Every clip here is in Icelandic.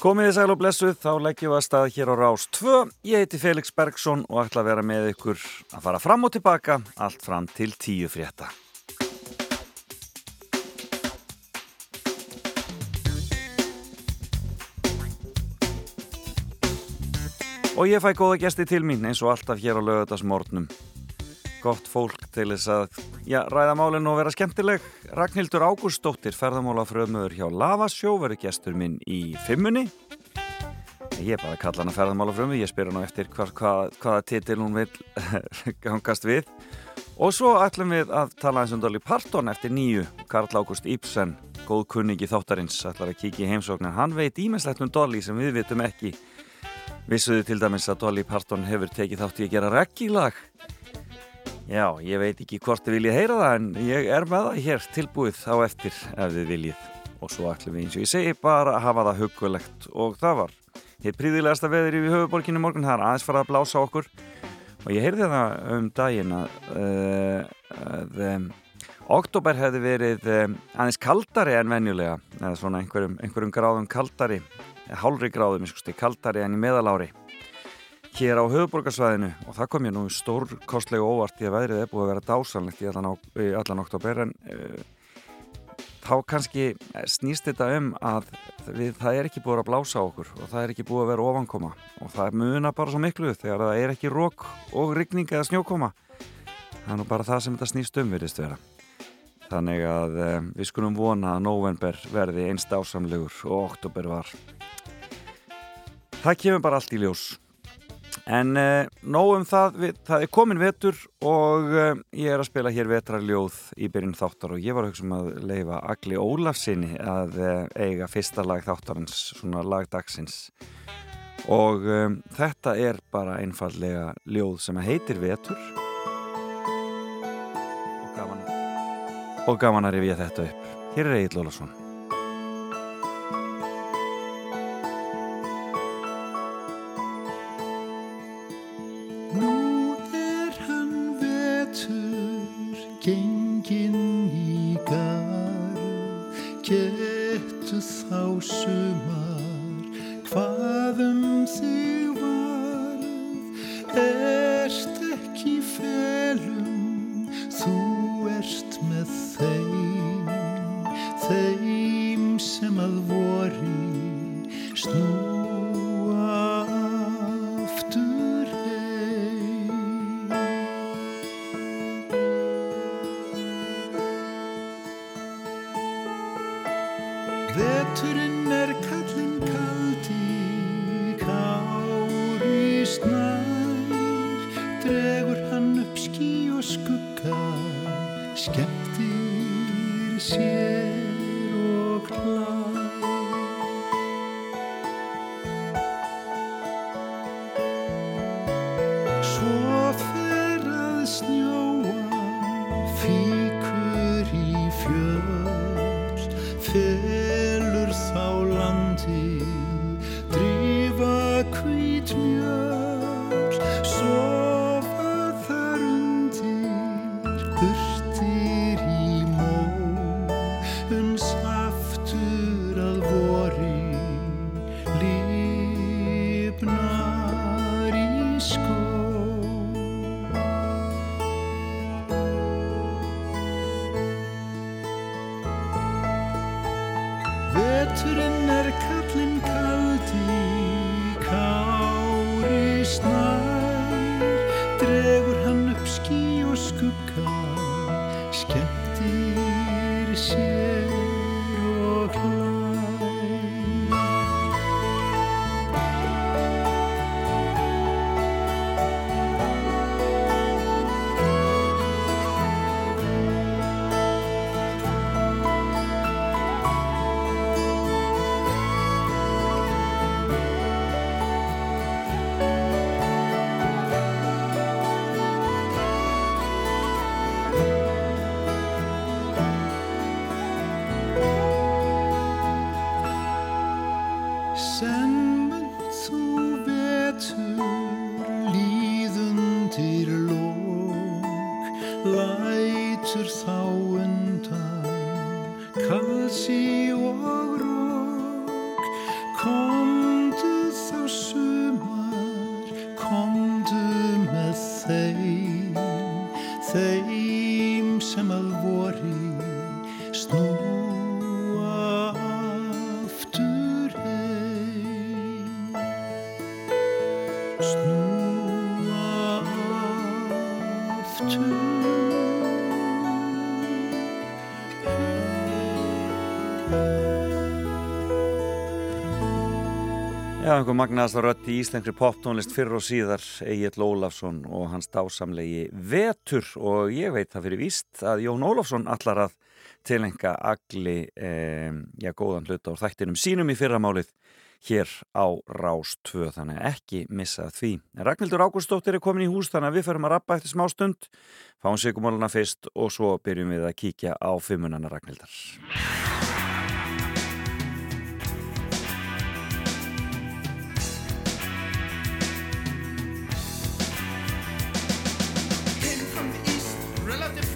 Komið í sæl og blessuð, þá leggjum við að stað hér á Rás 2. Ég heiti Felix Bergsson og ætla að vera með ykkur að fara fram og tilbaka, allt fram til tíu frétta. Og ég fæ góða gesti til mín eins og alltaf hér á lögadagsmórnum. Gott fólk til þess að já, ræða málinn og vera skemmtileg. Ragnhildur Ágústóttir, ferðamála fröðmöður hjá Lavasjó, verður gestur minn í fimmunni. Ég er bara að kalla hana ferðamála fröðmöð, ég spyr hana eftir hvar, hvað, hvaða titil hún vil gangast við. Og svo ætlum við að tala eins um Dolly Parton eftir nýju. Karl Ágúst Íbsen, góð kunningi þáttarins, ætlar að kíkja í heimsóknin. Hann veit ímestlegt um Dolly sem við vitum ekki. Vissuðu til dæmis að Dolly Parton hefur tekið þátt í að gera reggilag. Já, ég veit ekki hvort þið viljið heyra það en ég er með það hér tilbúið á eftir ef þið viljið. Og svo ætlum við eins og ég segi bara að hafa það hugulegt og það var. Hitt príðilegasta veður í höfuborginu morgun, það er aðeins farað að blása okkur og ég heyrði það um daginn að, uh, að um, oktober hefði verið aðeins kaldari en venjulega, eða svona einhverjum, einhverjum gráðum kaldari hálfri gráðum, ég skusti, kaldari enn í meðalári hér á höfuborgarsvæðinu og það kom ég nú stórkostlega óvart í að veðrið er búið að vera dásanlegt í allan, allan oktober en uh, þá kannski snýst þetta um að við, það er ekki búið að blása okkur og það er ekki búið að vera ofankoma og það muna bara svo miklu þegar það er ekki rók og rigning eða snjókoma. Það er nú bara það sem þetta snýst um virðist vera. Þannig að um, við skulum vona að november verði einst ásamlegur og oktober var. Það kemur bara allt í ljós en uh, nóg um það við, það er komin vetur og uh, ég er að spila hér vetrarljóð í byrjun þáttar og ég var að hugsa um að leifa Agli Ólafsinni að uh, eiga fyrsta lag þáttarins svona lagdagsins og um, þetta er bara einfallega ljóð sem heitir vetur. Og gaman og gaman að rifja þetta upp. Hér er Egil Ólafsson Já, einhver magnaðast að rötti í Íslengri poptónlist fyrir og síðar Egil Ólafsson og hans dásamlegi Vetur og ég veit það fyrir víst að Jón Ólafsson allar að tilenga agli eh, já, góðan hluta á þættinum sínum í fyrramálið hér á Rás 2 þannig ekki missa því. Ragnhildur Ágústóttir er komin í hús þannig að við förum að rappa eftir smá stund fáum sigumáluna fyrst og svo byrjum við að kíkja á fimmunana Ragnhildar. Relative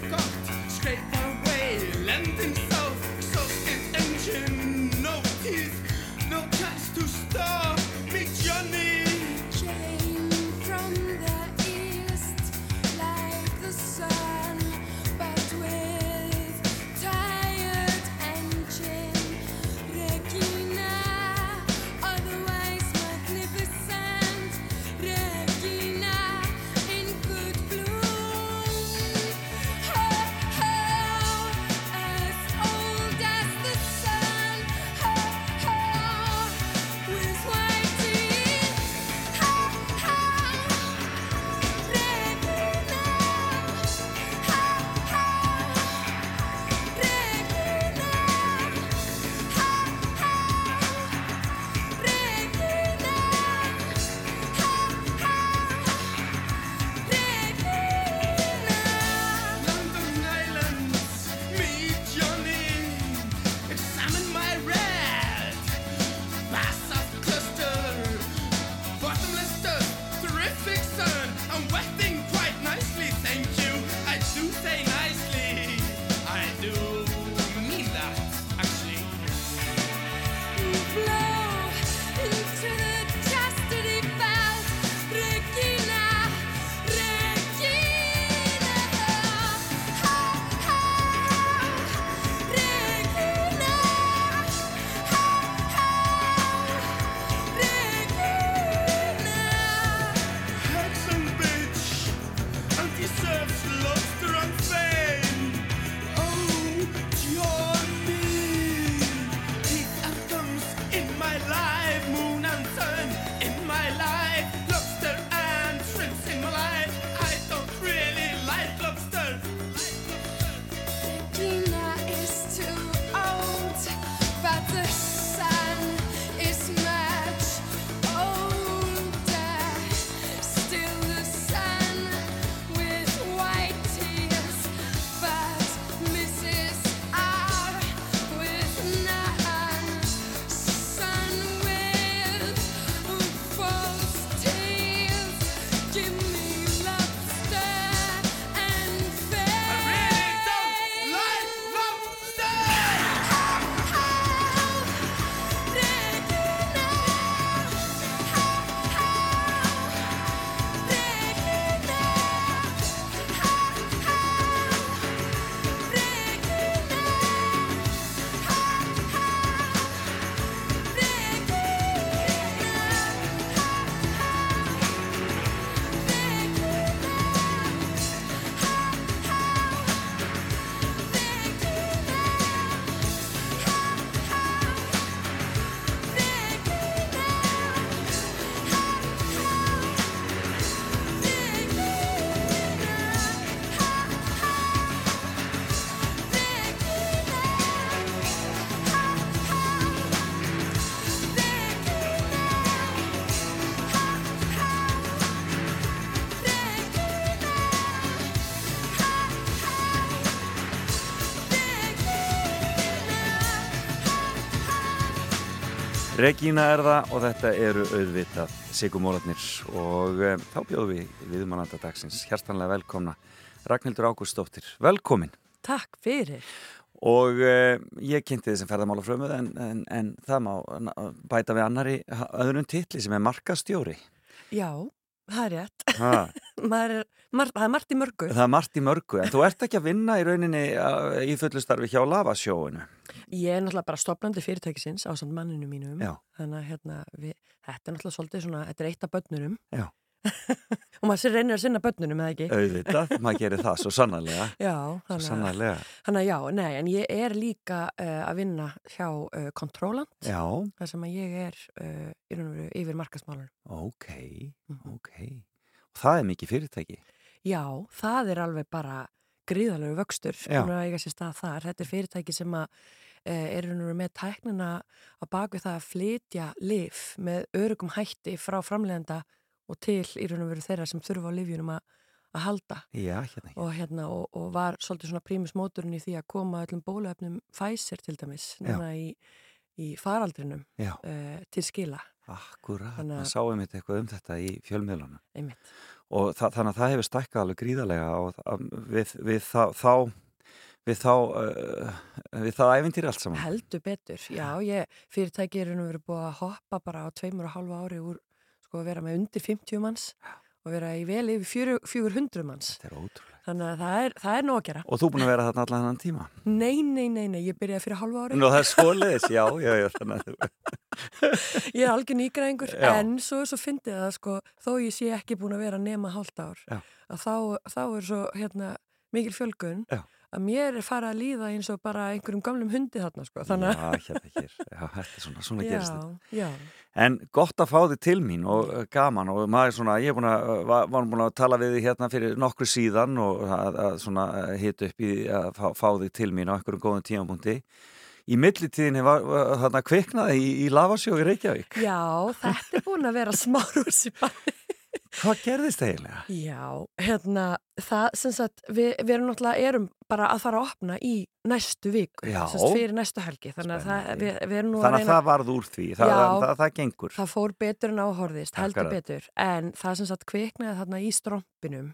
Regína er það og þetta eru auðvitað Sigumólarnir og um, þá bjóðum við viðmannanda dagsins hjartanlega velkomna Ragnhildur Ágústóttir, velkomin. Takk fyrir. og uh, ég kynnti þessum ferðamálafrömmuð en, en, en það má bæta við annari öðrum titli sem er markastjóri. Já, það er rétt. ha, maður, er, Mar það er margt í mörgu. Það er margt í mörgu, en þú ert ekki að vinna í rauninni uh, í fullu starfi hjá lavasjóinu. Ég er náttúrulega bara stopnandi fyrirtækisins á samt manninu mínum. Já. Þannig að hérna, við, þetta er náttúrulega svolítið svona, þetta er eitt af börnurum. Já. og maður reynir að sinna börnunum, eða ekki? Auðvitað, maður gerir það svo sannarlega. Já, Svo þannig að, sannarlega. þannig að já, nei, en ég er líka uh, að vinna hjá uh, Controlant, Já, þar sem að ég er uh, yfir markasmálunum. ok, Mhm. ok. Og það er mikið fyrirtæki. Já, það er alveg bara gríðalegu vöxtur Já. búin að eiga sér stað þar. Þetta er fyrirtæki sem að e, er og veru með tæknina á baku það að flytja lif með örugum hætti frá framlegenda og til í raun og veru þeirra sem þurfa á lifjunum að, að halda Já, hérna ekki. og, hérna, og, og var svolítið svona prímusmóturinn í því að koma öllum bóluefnum Pfizer til dæmis í, í faraldrinum e, til skila akkurat. Þannig að- Það sáum við eitthvað um þetta í fjölmiðlunum. einmitt. Og það, þannig að það hefur stækkað alveg gríðarlega og það- við, við þá, þá við þá uh, við það æfintýri allt saman. Heldur betur, já, ég, fyrirtæki er raun og verið búið að hoppa bara á tveimur og halva ári úr sko að vera með undir 50 manns og vera í vel yfir 400 manns. Þetta er ótrúlega. Þannig að það er, það er nóg að gera. Og þú búin að vera þarna allan þennan tíma? Nei, nei, nei, nei, ég byrjaði fyrir halva ári. Nú það er svoleiðis, já, já, já, þannig að þú... Ég er algjör nýgræðingur, en svo, svo fyndið það sko, þó ég sé ekki búin að vera nema hálft ár, Já. að þá, þá er svo hérna mikil fjölgun Já. Að mér er farið að líða eins og bara einhverjum gamlum hundi þarna sko. Þannig Já, hérna hér, já, þetta er svona, svona gerist þetta. já, já, En gott að fá þig til mín og uh, gaman og maður svona, ég búin að, uh, var, búin að tala við þig hérna fyrir nokkru síðan og að, að svona hita upp í að fá, fá þig til mín á einhverjum góðum tímapunkti. Í millitíðinni var, þarna kviknaði í, í Lavasjó í Reykjavík. já, þetta er búin að vera smárús í banni. Hvað gerðist eiginlega? Já, hérna, það sem sagt, við, við erum náttúrulega erum bara að fara að opna í næstu viku, Já. sem sagt fyrir næstu helgi, þannig að það, við, við erum nú Þannig að reyna það varð úr því, það, Já. það, það, það gengur. Það fór betur en áhorðist, heldur betur, en það sem sagt kviknaði þarna í rosa.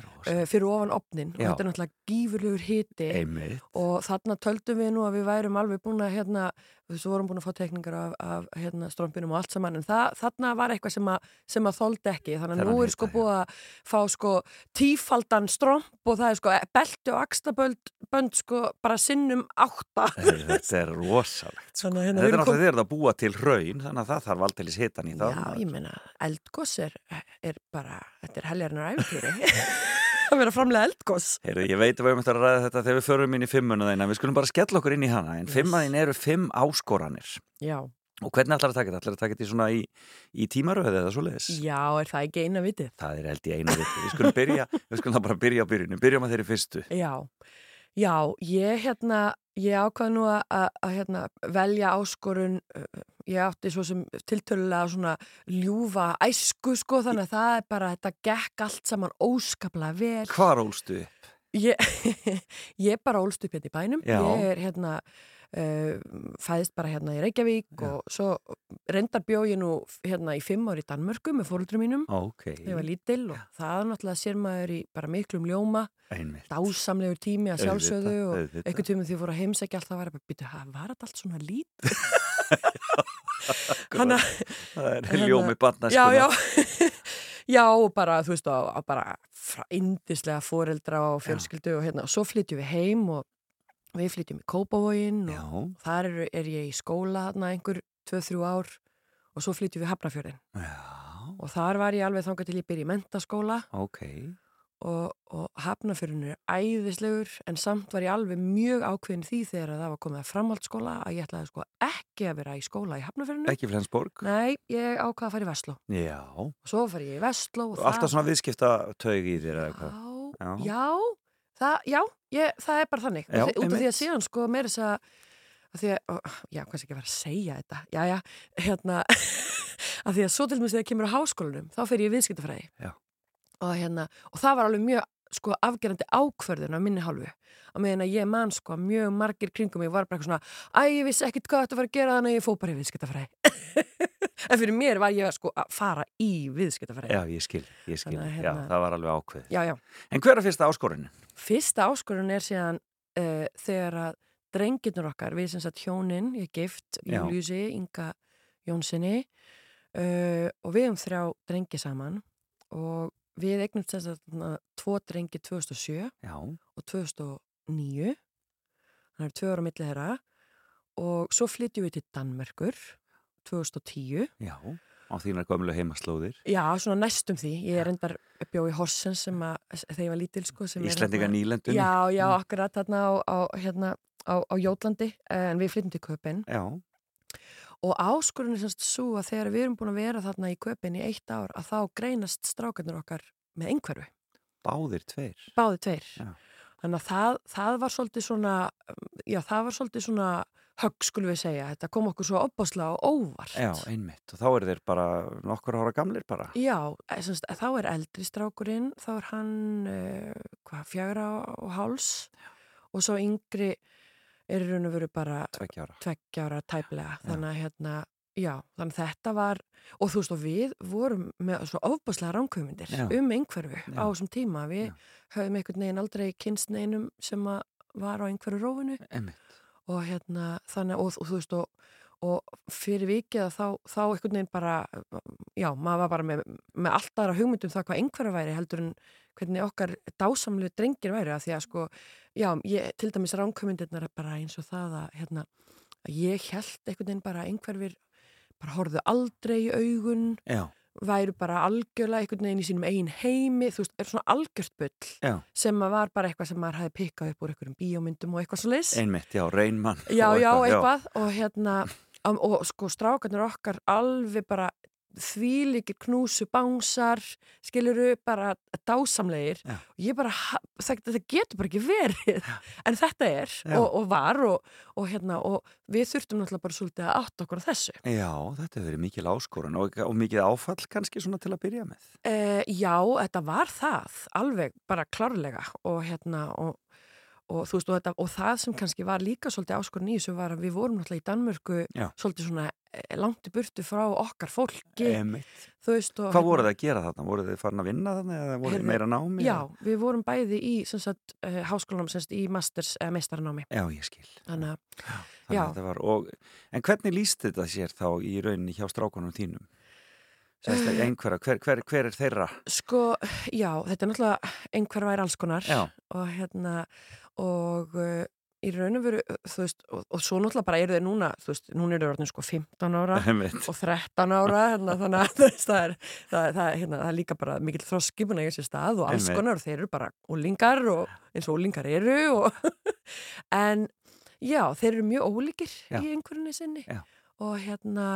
Uh, fyrir ofan opnin og Já. þetta er náttúrulega gífurlegur hiti Einmitt. og þarna töldum við nú að við værum alveg búin að hérna, við vorum búin að fá tekningar af, af hérna, strompinum og allt saman en það, þarna var eitthvað sem að, sem að þóldi ekki þannig að nú er sko búið að fá sko tífaldan stromp og það er sko belti og axtabönd bönd sko bara sinnum átta Þetta er rosalegt. Sko. Hérna Þetta er náttúrulega þeirra að búa til raun, þannig að það þarf aldeilis hitan í það. Já, ég meina, eldgoss er, er bara, þetta er heljarnar æfintýri að vera framlega eldgoss ég veit að við höfum eftir að ræða þetta þegar við förum inn í fimmuna þeina, við skulum bara skella okkur inn í hana, en Yes. fimmaðin eru fimm áskoranir. Já, Og hvernig ætlar að taka þetta? Ætlar að taka þetta í svona í, í tímaröðu eða svo leiðis? já, er það ekki eina vitið? Það er held í einu við. Við skulum byrja, við skulum það bara byrja á byrjunum. Byrjum að þeirri fyrstu. Já, já, ég hérna, ég ákvað nú að, að, að hérna, velja áskorun, ég átti svo sem tiltölulega svona ljúfa æsku sko, þannig að það er bara, þetta gekk allt saman óskaplega vel. Hvar ólstu upp? Ég, ég bara ólst upp hérna í bænum, Já. ég er hérna, fæðist bara hérna í Reykjavík Já. og svo reyndar bjó ég nú hérna í fimm ár í Danmörku með fóröldrum mínum. Ok, þegar ég var lítil og það er náttúrulega sér maður í bara miklum ljóma, einmitt. dásamlegur tími að sjálfsögðu og einhvern tímum því fór að heimsækja alltaf var bara, býtu, var þetta allt svona lít? Hanna, Það er ljómi barna, já, já, já, og bara, þú veist, og, og bara indislega foreldra og fjölskyldu og hérna, og svo flytjum við heim og við flytjum í Kópavógin og þar er, er ég í skóla þarna einhver 2-3 ár og svo flytjum við Hafnafjörðin og þar var ég alveg þangað til ég byrja í mentaskóla ok. og, og hafnafjörun er æðislegur en samt var ég alveg mjög ákveðin því þegar það var komið að framhaldsskóla að ég ætlaði sko ekki að vera í skóla í hafnafjörunu Ekki Flensborg? Nei, ég ákvaði að fara í Vestló Já. og svo fari ég í Vestló og Og alltaf svona viðskipta taug í þér? Já, Já. Það, já ég, það er bara þannig. Já, út af því einmitt. að síðan sko meira þess að að því ó, já, kannski ekki að vera að segja þetta? Já, já, hérna að því að svo til dæmis þegar kemur á háskólanum þá fer ég í viðskiptafræði. Og hérna, og það var alveg mjög sko afgerandi ákvörðun á minni hálfu. Á meðan að ég man sko mjög margir kringum mig var bara eitthvað svona, æ, ég vissi ekkit hvað þetta var að gera þannig að ég fó bara í viðskiptafræði en fyrir mér var ég sko að fara í viðskiptafræði Já, ég skil, ég skil. Þannig að Já, hérna- það var alveg ákveð. já, já. En hver er fyrsta áskorunin? Fyrsta áskorun er síðan uh, þegar að drengirnur okkar, við sem sagt hjónin, ég gift. Júliusi, Inga Jónssoni uh, og við um þrjá drengi saman og við eignum þess að tvo drengi 2007 Já, og 2009 það er tvö ára á milli þeirra og svo flytjum við til Danmerkur 2010 já, á þínar gömlu heimaslóðir. já, svona næstum því ég er endar bjóð í Horsens sem að þegar ég var lítil sko Íslendinga þarna- nýlendunni. já, já, Mm. akkurat þarna á, á, hérna, á, á Jótlandi en við flytjum til Köpinn Já, og áskurinn er semst svo að þegar við erum búin að vera þarna í Köpinn í eitt ár að þá greinast strákarnir okkar með einhverfu báðir tveir. báði tveir Já. þannig að það, það var svolítið svona já það var svolítið svona högg skulum við segja, þetta kom okkur svo opbáslega og óvart Já, einmitt. Og þá eru þeir bara nokkur ára gamlir bara. Já, eh, semst, þá er eldri strákurinn þá er hann uh, hvað, fjagra og háls og svo yngri er raun og veru bara Tveggja ára. tveggja ára tæplega þannig að hérna, já, þannig að þetta var og þú veist og við vorum með svo ofbáslega ránkvömyndir Já. um einhverfu Já. á þessum tíma við Já. höfum einhvern veginn aldrei kynst neinum sem var á einhverju rófinu Einmitt. Og hérna þannig og, og þú veist og, og fyrir vikið þá, þá einhvern veginn bara já, maður var bara með, með allt aðra hugmyndum það hvað einhverja væri heldur en hvernig okkar dásamlu drengir væri að því að sko, já, ég, til dæmis ránkvömyndirnar er bara eins og það að hérna, ég held einhvern veginn bara einhverfir bara horfðu aldrei í augun. Já, væru bara algjörlega einhvern veginn í sínum eigin heimi, þú veist, er svona algjört bull já, sem var bara eitthvað sem maður hafi pikkað upp úr einhverjum bíómyndum og eitthvað svo leys einmitt, já, reynmann. já, og já, eitthvað og hérna, og sko strákarnir okkar alveg bara þvílíkir knúsu bánsar skiluru bara dásamlegir Já. og ég bara, það, það getur bara ekki verið en þetta er Já. og, og var og, og hérna og við þurftum náttúrulega bara svolítið að átta okkur á þessu Já, þetta hefur verið mikil áskorun og, og mikið áfall kannski svona til að byrja með. Eh, já, þetta var það, alveg bara klárlega og hérna og, og veist og, þetta, og það sem kannski var líka svolítið áskorun í þessu var að við vorum náttúrulega í Danmörku Já. svolítið svona eh, langt í burtu frá okkar fólki, veist og Hvað voru þið að gera þarna? Voru þið farin að vinna þarna eða voru þið Heyrðu, meira námi? Já, eða? við vorum bæði í sagt, uh, háskólanum sagt, í masters eða meistarnámi Já, ég skil. þannig Þannig að þetta Var, og, en hvernig líst þetta sér þá í rauninni hjá strákunum þínum? Sérst, Eh. einhverja, hver, hver, hver er þeirra? sko, já, þetta er náttúrulega einhver væri alls konar Já, og hérna og uh, í raun og veru, þú veist og, og svo náttúrulega bara eru þeir núna þú veist, núna eru þeir orðin sko 15 ára og 13 ára hérna, þannig að veist, það er, það, það, hérna, það er líka bara mikill þroskipuna í þessi stað og alls Einmitt. konar og þeir eru bara úlingar og eins og úlingar eru og en já, þeir eru mjög ólíkir Já. í einhverjunni sinni Já. og hérna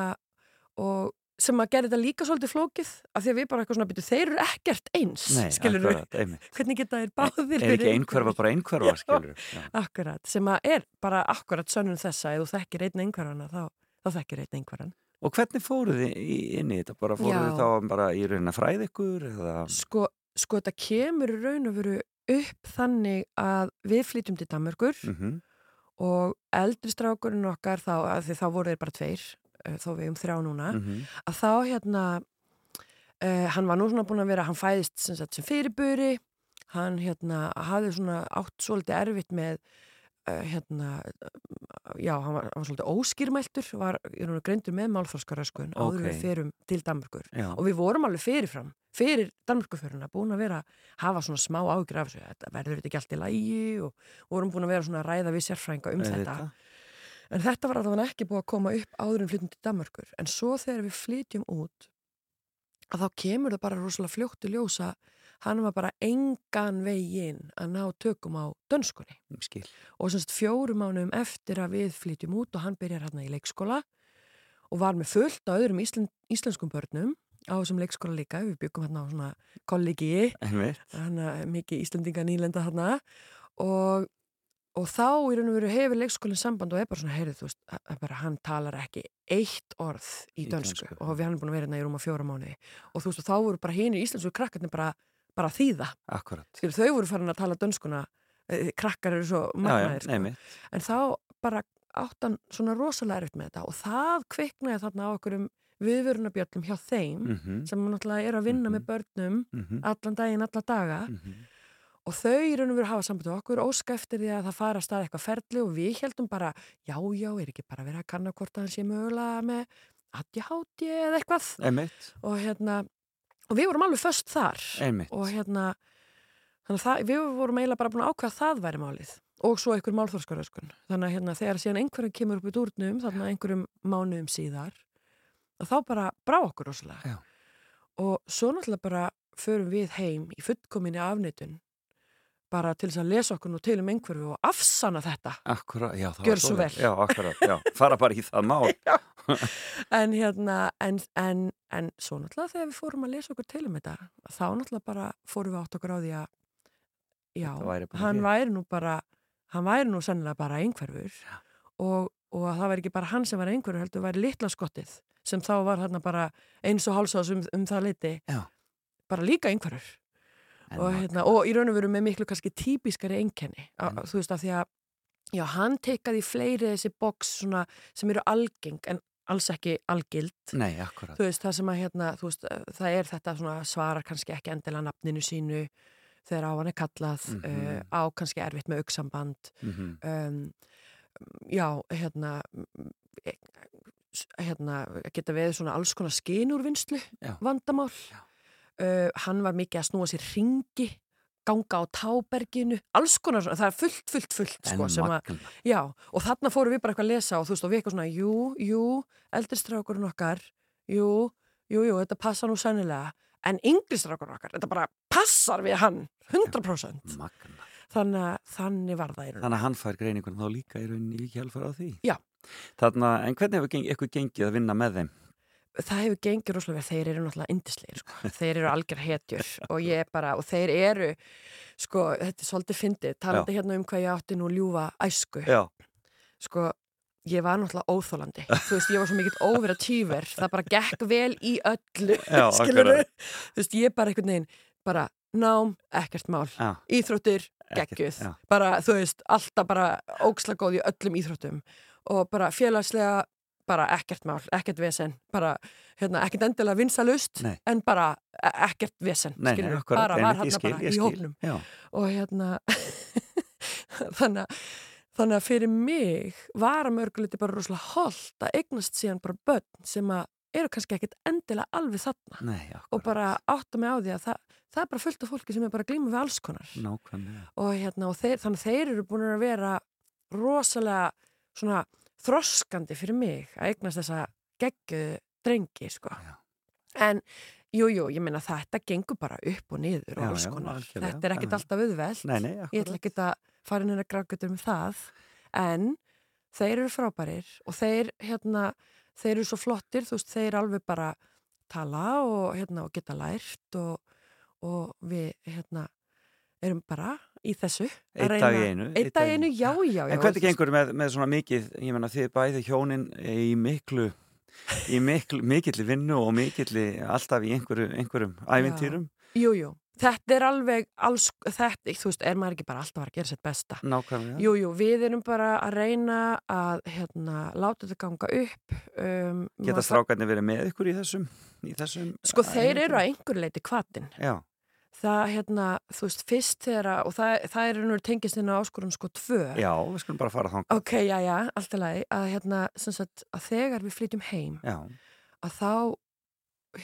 og sem að gera þetta líka svolítið flókið af því að við bara eitthvað svona byrju, þeir eru ekkert eins Nei, skilur við, hvernig geta þeir báðir Er verið ekki einhverfa bara einhverfa, Já. skilur? Já. Akkurat, sem að er bara akkurat sönnun þessa, ef þú þekkir einn einhverjana þá, þá þekkir einn einhverjan Og hvernig fóruð þið inn í þetta? Bara fóruð þið þá bara í rauninni að fræða ykkur? Eða... sko, sko þetta kemur raun og veru upp þannig að við flytjum til Danmörkur Mm og eldri strákurinn okkar þá, þá voru þeir bara tveir þó við um þrjá núna -hmm. að þá hérna uh, hann var nú svona búin að vera, hann fæðist sem, sagt, sem fyrirburi hann hérna hafði svona átt svolítið erfitt með uh, hérna já, hann var, hann var svolítið óskýrmæltur var greindur með málþróskaröskun áður Ókei. við ferum til Danmörkur Já, og við vorum alveg fyrirfram fyrir Danmörkuföruna, búin að vera hafa svona smá ágjur af þessu þetta verður þetta allt í lægi og vorum búin að vera svona ræða við sérfrænga um þetta auðvitað. En þetta var allavega ekki búið að koma upp áður en flytjum til Danmörkur en svo þegar við flytjum út að þá kemur það bara rosalega fljótt í ljósa hann var bara engan veginn að ná tökum á dönskunni. Skil. og semst fjórum mánum eftir að við flytjum út og hann byrjar hérna í leikskóla og var með fullt á öðrum íslen, íslenskum börnum á þessum leikskóla líka, við byggum hérna á svona kollegi, hérna mikið Íslendinga nýlenda hérna og, og þá í raun og veru hefur leikskólinn samband og er bara svona, heyrðu þú veist, bara, hann talar ekki eitt orð í, Í dönsku, og við hann er búin að vera hérna í rúma fjóra mánuði og þú veist, og þá voru bara hinir íslensku krakkarnir bara, bara þýða. Skilur, þau voru farin að tala dönskuna eh, krakkar eru svo magnaðir sko. en þá bara áttan svona rosalega erfitt með þetta og það kviknaði þarna á okkur um viðvörunabjöllum hjá þeim Mm sem náttúrulega er að vinna Mhm. með börnum -hmm. allan daginn, alla daga og þau í raun og veru hafa samband við okkur óska eftir því að það fara að stað eitthvað ferli og við heldum bara, já, já, er ekki bara verið að kanna hvort að hann sé mögulega með ADHD eða eitthvað? Einmitt. og hérna og við vorum alveg föst þar. Einmitt. og hérna þannig að það, við vorum eiginlega bara búin að ákveða að það væri málið. Og svo einhver málþórskaröskun þannig að hérna, þegar síðan einhverjum kemur upp í dúrnum þannig að einhverjum mánuðum síðar þá bara brá okkur rosalega. Já. og svo náttúrulega bara förum við heim í fullkominni afnitun bara til þess að lesa okkur nú til um einhverju og afsana þetta Akkurat, já, það Gjörðu svo vel. Já, akkurat, já, fara bara í það mál. en hérna, en, en, en svo náttúrulega þegar við fórum að lesa okkur til um þetta þá náttúrulega bara fórum við átt okkur á því að já, væri hann hér. væri nú bara hann væri nú sennilega bara einhverfur og, og að það væri ekki bara hann sem var einhverfur heldur væri litla skottið sem þá var hann bara eins og hálsás um, um það liti Já. bara líka einhverfur En og, hérna, og í raun og veru með miklu kannski típiskari einkenni. En- þú veist að því að já, hann tekaði fleiri þessi boks svona, sem eru algeng en alls ekki algild. Nei, akkurat. veist það sem að hérna veist, það er þetta svona svarar kannski ekki endilega nafninu sínu þegar á hann er kallað Mhm. uh, á kannski erfitt með auksamband Mm um, já, hérna mm, eh, hérna geta við svona alls konar skinurvinnslu vandamál. Já. Uh, hann var mikið að snúa sér ringi ganga á táberginu alls konar, svona, það er fullt, fullt, fullt sko, að, já, og þarna fórum við bara eitthvað að lesa og þú veist, og við eitthvað svona, jú, jú eldristrákurinn okkar, jú jú, jú, þetta passa nú sannilega en yngristraukurinn okkar, þetta bara passar við hann, 100% Magna. þannig að þannig var það Þannig að hann fær greiningun þá líka í rauninni í kjálfara á því. Já. Þannig að, en hvernig hefur eitthvað gengið að vinna með þeim? Það hefur gengið rosalega vel, þeir eru náttúrulega indislegir, sko. þeir eru algjör hetjur og ég er bara, og þeir eru sko, þetta er svolítið fyndið talandi hérna um hvað ég átti nú ljúfa æsku. Já. sko, ég var náttúrulega óþólandi þú veist, ég var svo mikill óvera tíver það bara gekk vel í öllu Já, þú veist, ég bara einhvern veginn bara nám, ekkert mál. Já. íþróttir, já. bara, þú veist, alltaf bara óksla góð í öllum íþróttum. Og bara félagslega bara ekkert mál, ekkert vesen bara, hérna, ekkert endilega vinsalust en bara e- ekkert vesen Nei, nei, akkurat. bara var hann bara í skil. hóknum og hérna þannig að þannig að fyrir mig var að mörguliti bara rosalega holdt að eignast síðan bara börn sem að eru kannski ekkert endilega alveg þarna Nei, og bara átta mig á því að það, það er bara fullt af fólki sem er bara glíma við alls konar Nákvæmlega. og, hérna, og þeir, þannig að þeir eru búin að vera rosalega svona þroskandi fyrir mig að eignast þessa geggu drengi sko. En jú, jú, ég meina þetta gengur bara upp og niður og alls konar. þetta er ekkert Já. alltaf auðvelt. Nei, nei, ég ætla ekki að fara inn að gráðgötur með það. En þeir eru frábærir og þeir hérna, þeir eru svo flottir þú veist, þeir alveg bara tala og, hérna, og geta lært og, og við hérna erum bara í þessu að Einn dag í einu. Einn dag í einu, já, já, já En hvernig gengur með, með svona mikið, ég menna þið bæði hjónin í miklu, í miklu, mikilli vinnu og mikilli alltaf í einhverju, einhverjum ævintýrum? Jú, jú, þetta er alveg alls, þetta, þú veist, er maður ekki bara alltaf að gera sér besta Nákvæmlega. Jú, jú, við erum bara að reyna að hérna, láta þetta ganga upp um, Geta strákarnir verið með ykkur í þessum? Í þessum Sko þeir eru ævintýrum? að einhver leiti kvatin. Já, Það, hérna, þú veist, fyrst þegar og það, það er nú tengist inn á áskorun sko tvö. já, við skulum bara fara þangað. Ok, já, já, allt í lagi, að hérna, sem sagt, að þegar við flytjum heim, Já, að þá,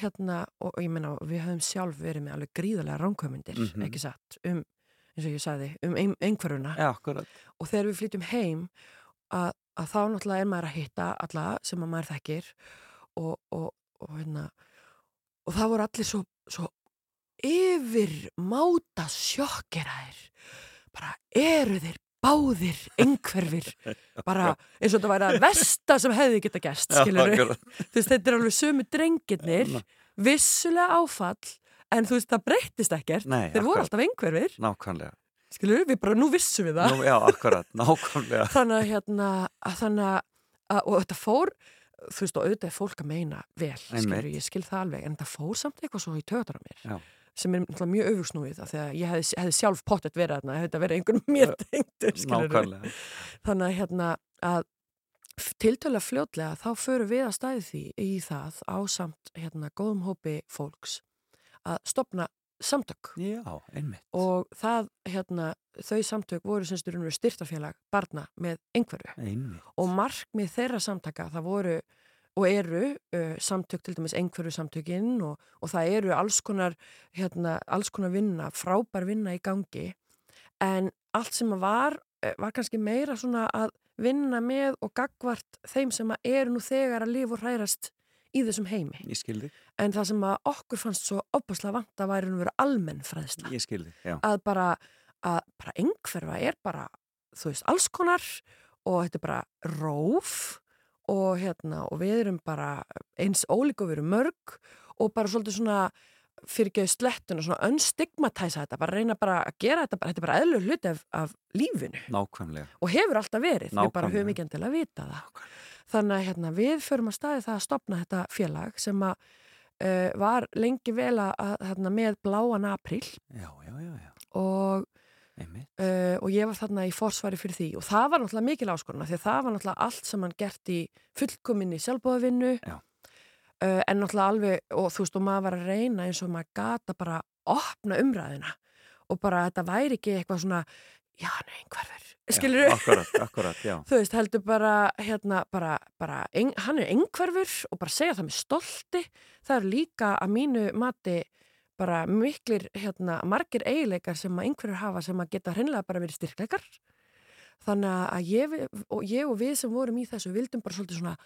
hérna, og, og ég meina, við höfum sjálf verið með alveg gríðarlega ránkvæmyndir, Mhm. ekki satt, um, eins og ég sagði, um ein, einhverjuna. já, akkurat. Og þegar við flytjum heim, að, að þá náttúrulega er maður að hitta alla sem að maður þekkir og, og, og hérna, og það voru allir svo, svo yfir máta sjokkeraðir. Bara eru þeir báðir einhverfir. Bara eins og þetta væri að versta sem hefði geta gæst þetta er alveg sömu drengirnir vissulega áfall en þú veist það breyttist ekkert. Nei, þeir voru akkurat. alltaf einhverfir. Nákvæmlega. skilur við bara nú vissum við það. Nú, já, akkurat, nákvæmlega. þannig að hérna að þannig að, og þetta fór þú veist og auðvitað er fólk að meina vel skilur, ég skil það alveg en það fór samt eitthvað svo í töðar á mér. Já. Sem er mjög öfugsnúið af því að ég hefði, hefði sjálf pottet verið þarna hefði þetta verið einhvern mér tengdur þannig að hérna að tiltölu fljótlega þá förum við að stæði því í það á samt hérna góðum hópi fólks að stopna samtök Já, einmitt. og það hérna þau samtök voru styrtafélag barna með einhverju Einmitt. og markmið þeirra samtaka það voru og eru uh, samtök til dæmis einhverju samtökin og, og það eru alls konar, hérna, alls konar vinna, frábær vinna í gangi en allt sem var eh, var kannski meira svona að vinna með og gagvart þeim sem eru nú þegar að lifa og hrærast í þessum heimi. Ég skildi, En það sem að okkur fannst svo opaslega vant að væri nú vera almenn fræðsla. ég skildi, já. Að bara, að bara einhverfa er bara, þú veist, alls konar og þetta er bara róf og hérna, og við erum bara eins ólík og við erum mörg og bara svolítið svona fyrir ekki slettun og svona unstigmatæsa þetta, bara reyna bara að gera þetta, bara, þetta er bara eðlur hluti af, af lífinu Nákvæmlega. og hefur alltaf verið, við bara Nákvæmlega. höfum ekki endilega að vita það. Þannig að hérna, við förum að staði það að stopna þetta félag sem að uh, var lengi vel að, að hérna, með bláan april Já, já, já, já. og. Uh, og ég var þarna í forsvari fyrir því og það var náttúrulega mikil áskoruna því að það var náttúrulega allt sem hann gert í fullkominni sjálfbóðavinnu Já. uh, en náttúrulega alveg og þú veist og maður var að reyna eins og maður gata bara opna umræðina og bara þetta væri ekki eitthvað svona já, er einhverfur, skilur Já, akkurat, akkurat, já. þú veist, heldur bara, hérna, bara, bara ein, hann er einhverfur og bara segja það með stolti. Það er líka að mínu mati bara miklir, hérna, margir eiginleikar sem að einhverjur hafa sem að geta hreinlega bara verið styrkleikar. Þannig að ég, og, ég og við sem vorum í þessu vildum bara svolítið svona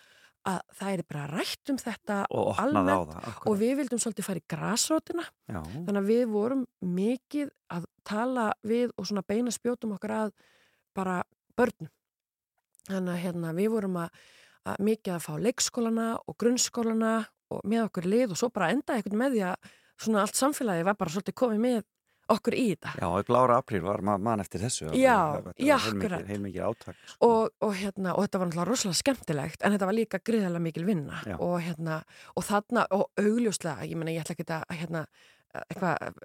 að það er bara rætt um þetta Og almennt það, og við vildum svolítið fara í grasrótina Já, Þannig að við vorum mikið að tala við og svona beina spjótum okkar að bara börnum. Þannig að hérna, við vorum að, að mikið að fá leikskólana og grunnskólana og með okkur lið og svo bara enda eitthvað með því að svona allt samfélagi var bara svolítið komið með okkur í þetta. já, í blára apríl var ma mann eftir þessu. Já, já, akkurat. Heilmikið átak. sko. Og, og, hérna, og þetta var náttúrulega rosalega skemmtilegt en þetta var líka gríðarlega mikil vinna Já. og, hérna, og þarna og augljóslega, ég meina ég ætla ekki að hérna, eitthvað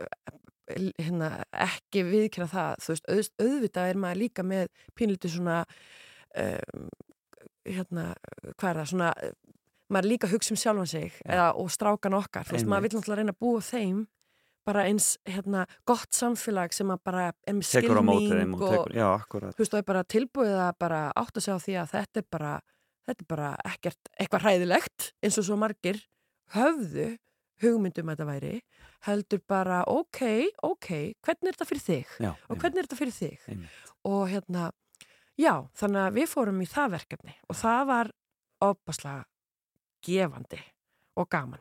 hérna, ekki viðkynna það þú veist, auð, auðvitað er maður líka með pínlítið svona um, hérna, hvað er það svona, maður líka hugsa um sjálfan sig eða, og strákan okkar, þú veist, maður vil náttúrulega reyna að búa þeim bara eins hérna, gott samfélag sem að bara þeim skilning og og, já, þú veist, það er bara tilbúið að bara átt að segja á því að þetta er bara, þetta er bara ekkert eitthvað hræðilegt eins og svo margir höfðu hugmyndum að þetta væri, heldur bara ok, ok, hvernig er þetta fyrir þig? Já, og hvernig er þetta fyrir þig? Einmitt. og hérna, já, þannig að við fórum í það verkefni og það var opaslega gefandi og gaman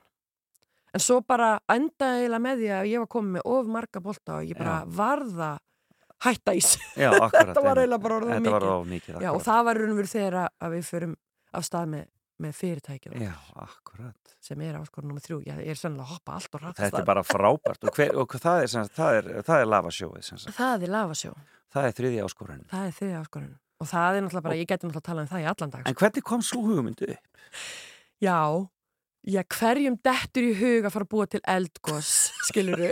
en svo bara endaði eiginlega með því að ég var komið með of marga bolta og ég bara Já. varða hætta ís Já, akkurat. Þetta var eiginlega bara var mikið. mikið, Já, og það var raun og verið þegar að- við förum af stað með, með fyrirtækið okkar, Já, akkurat. sem er áskorun þrjú. Já, ég er sennilega að hoppa allt og rætt Þetta er bara frábært og, hver, og það er, er, það er sagt. Það er lafasjó, það er þriðja áskorun. það er þriðja áskorun. Og það er náttúrulega bara, ég geti náttúrulega að tala um það í allan dag. En hvernig kom svo hugmyndu upp? Já, já, hverjum dettur í hug að fara að búa til eldgós, skiluru?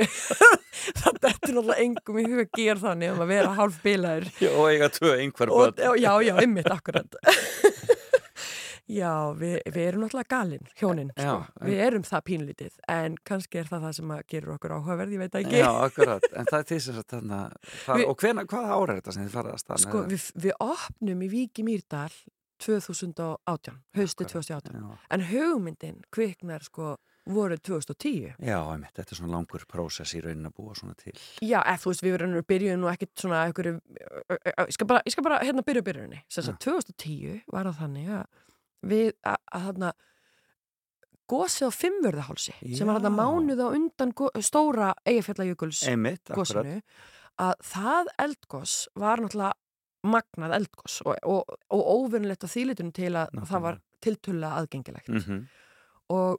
það dettur náttúrulega engum í hug að gera þannig um að vera hálf bilaður. Og eiga tvö einhver börn. já, já, einmitt, akkurat. já, við, við erum náttúrulega galinn, hjónin, sko. Við erum það pínlítið, en kannski er það það sem gerur okkur áhugaverð, ég veit ekki. Já, akkurat, en það er þess að þarna, Við- og hvena, hvaða ára er þetta sem þið farið að staðna? Sko, við, við opnum í Víki Mýrdal 2018, hausti 2018. Já, En hugmyndin kviknar sko voru 2010. já einmitt, þetta er svona langur prósess í raunin að búa svona til. Já, eða þú veist, við verðum byrjuðum nú ekkit svona einhverju, ég skal bara, ég skal bara hérna byrja byrjunni. Þess að 2010 var það þannig að við, að, að þarna gósið á fimmvörðahálsi sem var þarna mánuð á undan stóra eigafjallajökuls Einmitt, akkurat. gósinu að það eldgós var náttúrulega magnað eldgós og, og, og óvinnlegt á þýlitunum til að Nákvæmlega. það var tiltölulega aðgengilegt. Mm og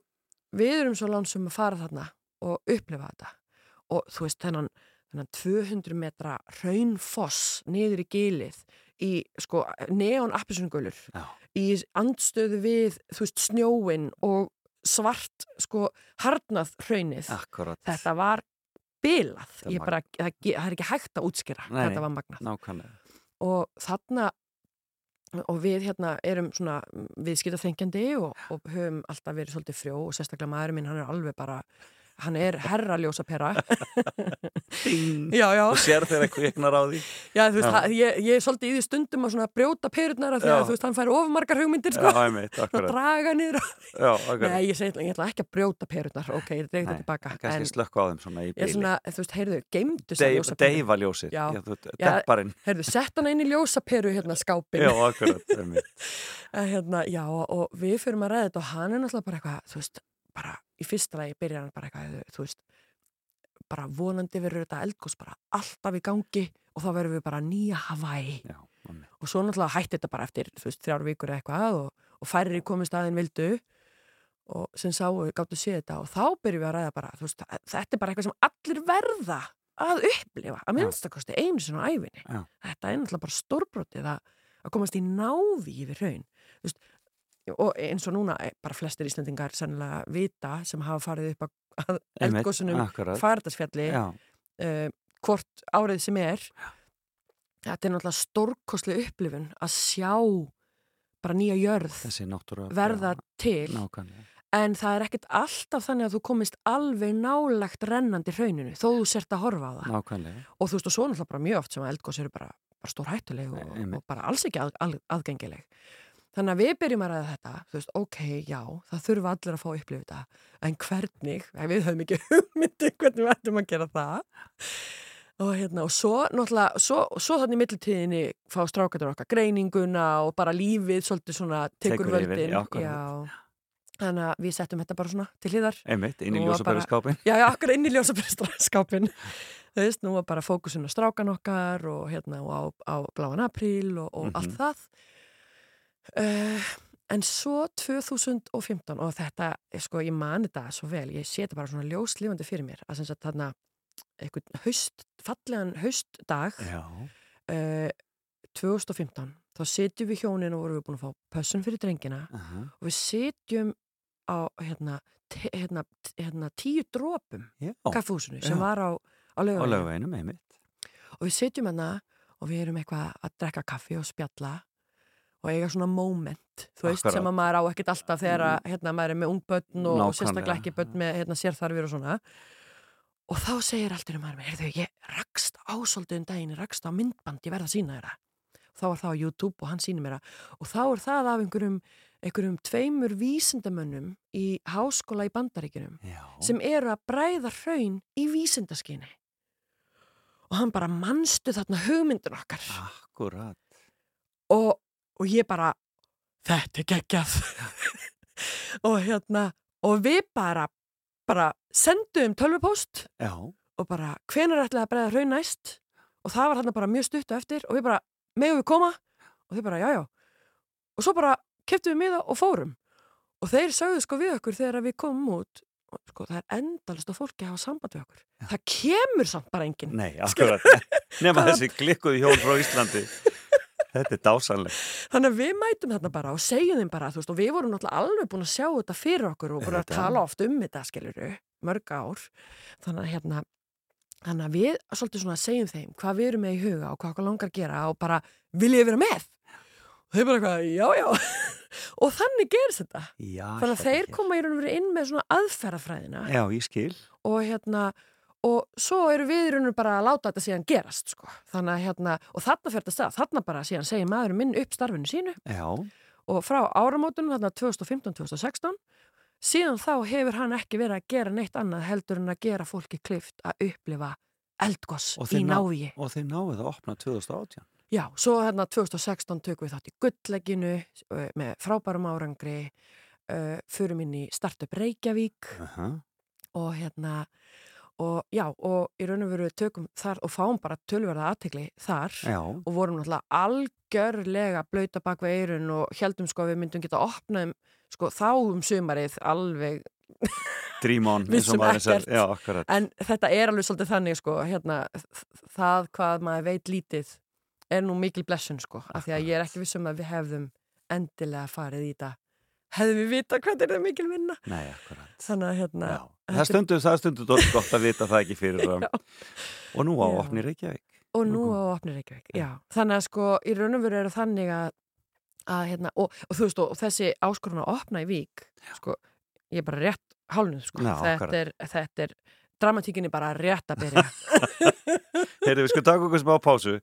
við erum svo lánsum að fara þarna og upplifa þetta. Og þú veist þennan, þennan 200 metra raunfoss niður í gilið í sko neon appisungulur Já. í andstöðu við þú veist snjóin og svart sko harnað Akkurat, þetta var bilað. Það bara, það, það er ekki hægt að útskýra Nei, þetta var magnað. Nákvæmlega. Og þarna og við hérna erum svona viðskiptaþengjandi og, og höfum alltaf verið svolítið frjó og sérstaklega maður minn hann er alveg bara hann er herra ljósapera Ding. já, já, og sér eitthvað eknar á því. Já, veist, það- ég, ég er svolítið í því stundum að brjóta perurnar af því að veist, hann fær ofmargar hugmyndir sko, svona akkurat. draga niður nei, ég segi, ég ætla ekki að brjóta perurnar. Ok, ég dreig þetta tilbaka. en slökk á þeim svona í ég bíli svona, þú veist, heyrðu, geimdu deyfa ljósið. Sett hann inn í ljósaperu hérna skápin já, akkurat hérna, já, og, og við fyrir að ræða þetta og hann er náttúrulega bara eitthvað, þú veist, bara í fyrsta lagi byrjar hann bara eitthvað, þú veist, bara vonandi verður þetta eldgós bara alltaf í gangi og þá verður við bara nýja Hawaii já, og svo náttúrulega hætti þetta bara eftir, þú veist, þrjár vikur eitthvað og, og færri komist aðeins vildu og sem sáu, gáttu að sé þetta og þá byrjum við að ræða bara, þú veist, þetta er bara eitthvað sem allir verða að upplifa, að minnstakosti einu sinni á æfinni. Já. Þetta er náttúrulega bara stórbrotið að, að komast í návi yfir raun. Og eins og núna eh, bara flestir Íslandingar sannlega vita sem hafa farið upp að. Færdarsfjalli já, uh, hvort árið sem er þetta er náttúrulega stórkostlega upplifun að sjá bara nýja jörð verða til. Nákvæmlega. En það er ekkert alltaf þannig að þú komist alveg nálagt rennandi hrauninu þó þú sért að horfa á það. Nákvæmlega. Og þú veist og svo náttúrulega mjög oft sem að eldgós eru bara, bara stór hættuleg og, og bara alls ekki að, að, aðgengileg þannig að við byrjum að ræða þetta þú veist, ok, já, það þurfa allir að fá að upplifa þetta en hvernig, við höfum ekki hugmyndi hvernig við ættum að gera það. Og hérna, og svo náttúrulega, svo, svo þannig mittiltíðinni fá strákatur okkar greininguna og bara lífið svolítið svona tekur, völdin. þannig að við settum þetta bara svona til hliðar. Einmitt, inn í ljósapæriskápin Já, já, akkur inn í ljósapyrskápin. Þú veist, nú var bara fókusun á strákan okkar og hérna og á, á bláan apríl og, og Mhm. allt það. Uh, en svo 2015 og þetta, eh, sko, ég mani þetta svo vel, ég þetta bara svona ljóslífandi fyrir mér, að sem sagt þarna einhvern haust, fallegan haustdag já, uh, 2015, þá setjum við hjónin og vorum við búin að fá pössun fyrir drengina aha, og við setjum á hérna, hérna, hérna tíu drópum já. kaffehúsinu sem Já. var á, á lögveginum, og við setjum hérna og við erum eitthvað að drekka kaffi og spjalla og eiga svona moment þú veist Akkurat. sem að maður á ekkert alltaf þegar að, hérna, maður er með ung börn og, og sérstaklega ekki börn með hérna, sérþarfir og svona. Og þá segir alltaf um maður heyrðu, ég rakst á svolítið um daginn rakst á myndband, ég verð að sína þeirra þá var það á YouTube og hann sýnir mér og þá er það af einhverjum, einhverjum tveimur vísindamönnum í háskóla í bandaríkjunum já, sem eru að bræða hraun í vísindaskyni. Og hann bara manstu þarna hugmyndin okkar? Akkurat. Og, og ég bara þetta er geggjað. Og hérna og við bara bara sendum tölvupóst já, og bara hvenær ætlaði að bræða hraun næst? Og það var þarna bara mjög stuttu eftir og við bara, megum við koma? Og þau bara, já já. Og svo bara keftum við miða og fórum. Og þeir sögðu sko við okkur þegar við komum út og sko það er endalist að fólki hafa samband við okkur. Það kemur samt bara enginn. Nei, akkurat nema þessi klikkuði hjól frá Íslandi þetta er dásanlegt þannig að við mætum þarna bara og segjum þeim bara þú veist, og við vorum náttúrulega alveg búin að sjá þetta fyrir okkur og búin að tala oft um þetta skiluru, mörg ár. Þannig að hérna þannig að við svolítið svona segjum þeim hvað við erum með í huga og hvað okkur langar að gera og bara viljið þið vera með? Og þau bara eitthvað, já já. Og þannig gerist þetta. Já, þannig að þeir koma í raun og verið inn með svona aðferðafræðina. Já, ég skil. Og hérna og svo eru við í raun og bara að láta þetta síðan gerast sko. þannig að hérna, og þarna fer þetta stað þarna bara síðan segir maður minn upp starfinu sínu já, og frá áramótunum þarna 2015-2016 síðan þá hefur hann ekki verið að gera neitt annað heldur en að gera fólki klift að upplifa eldgoss í návíi. og þeir náðu það að opna 2018 Já, svo hérna 2016 tökum við þátt í gulllegginu uh, með frábærum árangri uh, förum inn í Startup Reykjavík aha, og hérna og já, og í raun og veru tökum þar og fáum bara tölverða aðtegli þar já, og vorum náttúrulega algjörlega blöyta bak við eirun og heldum sko við myndum geta opnað um sko þá um sumarið alveg dream on eins og maður ekkert. já, akkurat. En þetta er alveg svolítið þannig sko hérna það hvað maður veit lítið er nú mikil blessun sko af því að ég er ekki vissum að við hefðum endilega farið í þetta hefðum við vita hvað er það mikil vinna nei, akkurat þannig að hérna já. það er stundu, það er stundu dótt gott að vita það ekki fyrir Já. og nú á Já. opni Reykjavík og nú á opni Reykjavík, já. Þannig að sko í raun og veru eru þannig að, að hérna, og, og þú veist og, þessi áskorun að opna í vík, sko, ég er bara rétt hálnu sko. Já, þetta, er, þetta er dramatíkinni bara rétt að byrja. Heyrðu, við sko taka okkur smá pásu.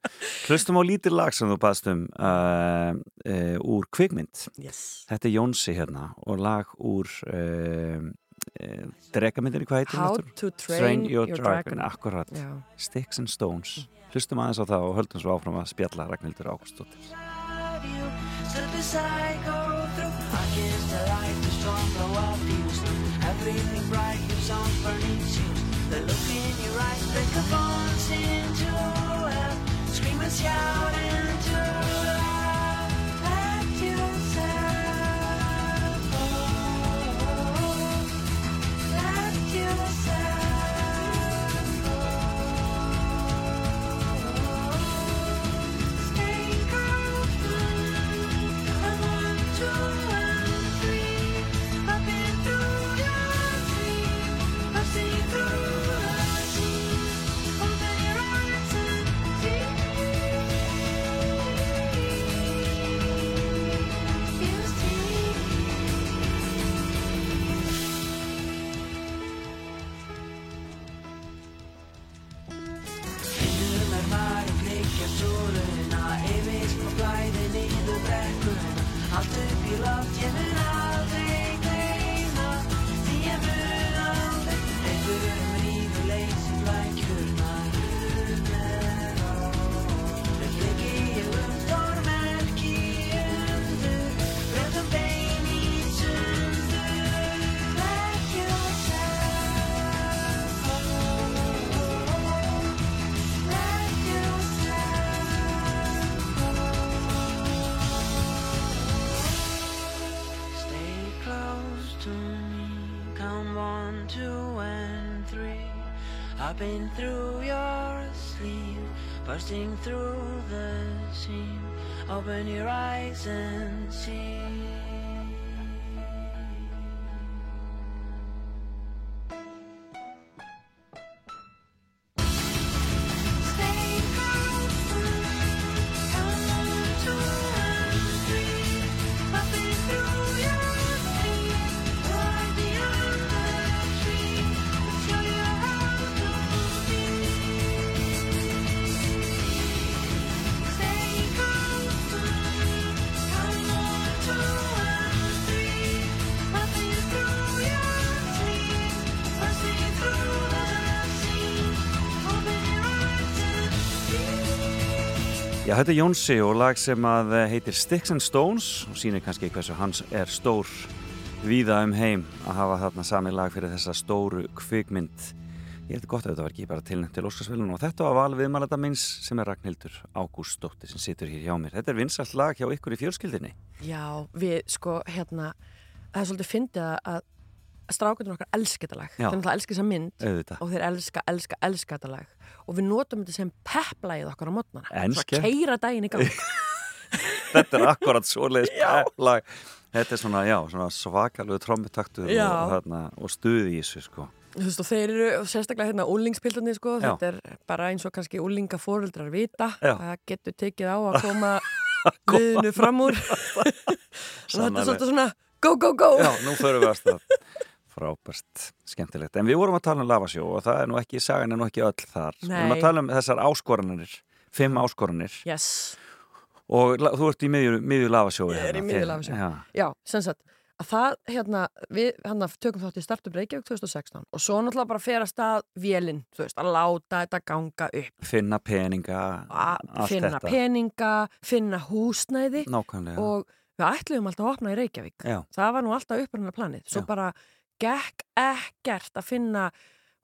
Hlustum á lítið lag sem þú baðst um uh, uh, úr kvikmynd. Yes. Þetta er Jónsi hérna og lag úr uh, uh, dregamyndinni, hvað heitir How hún aftur? to train, Your, your, Dragon, dragon, akkurat. Já. Sticks and Stones. Hlustum aðeins á það og höldum svo áfram að spjalla Ragnhildur Ágústóttir you Think of voice into a scream and shout passing through þetta er Jónsi og lag sem að eh, heitir Sticks and Stones og sýnir kannski hversu hans er stór víða um heim að hafa þarna sami lag fyrir þessa stóru kvikmynd. Ég held gott að þetta var ekki bara tilnæmt til Óskarsvölun og þetta var val viðmælata minns sem er Ragnhildur Ágústóttir sem situr hér hjá mér. Þetta er vinsalt lag hjá ykkur í fjölskyldinni. Já, við sko hérna það er svolítið fyndið að strákundin okkar elska þetta lag þeir elska þessa mynd Auðvitað. og þeir elska, elska, elska þetta lag og við notum þetta sem pepplægið okkar á mótnana En svo að keira daginn í gang. Þetta er akkurat svoleiðis lag. Þetta er svona, já, svona svakalegu trommutaktur og, þarna, og stuði í þessu, sko. Þú veist, og þeir eru sérstaklega hérna úlingspildarnir sko, Já. þetta er bara eins og kannski úlinga fóreldrar vita, Já. það getur tekið á að koma viðinu fram úr. Og þetta er svolítið svona go, go, go. Já, nú förum við að stað. Frábært, skemmtilegt. En við vorum að tala um lavasjó og það er nú ekki, sagan er nú ekki öll þar. Við vorum Nei. að tala um þessar áskoranir, fimm áskoranir Yes, og þú ert í miðju, miðju lavasjói. Ég er í miðju lavasjó. Já, já, sem sagt að það, hérna, við hérna, tökum þátt í Startup Reykjavík 2016 og svo náttúrulega bara fer að stað vélinn, að láta þetta ganga upp finna peninga, finna þetta. peninga, finna húsnæði Nákvæmlega. og við ætluðum alltaf að opna í Reykjavík Já, það var nú alltaf upprænna planið svo Já. bara gekk ekkert að finna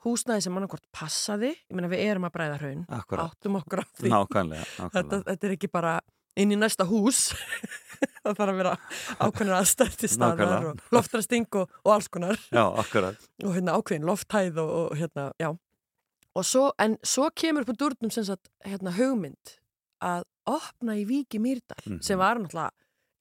húsnæði sem annarkort passaði. Ég meina við erum að bræða hraun. Áttum okkur á því. Nákvæmlega, þetta, nákvæmlega. þetta er ekki bara inn í næsta hús. Það þarf að vera ákveðin aðstæð til staðar og loftrasting og, og alls konar. Já, og hérna ákveðin lofthæð og, og hérna, já. Og svo, en svo kemur upp á durnum sem sagt, hérna hugmynd að opna í Víki Mýrdal Mhm. sem var náttúrulega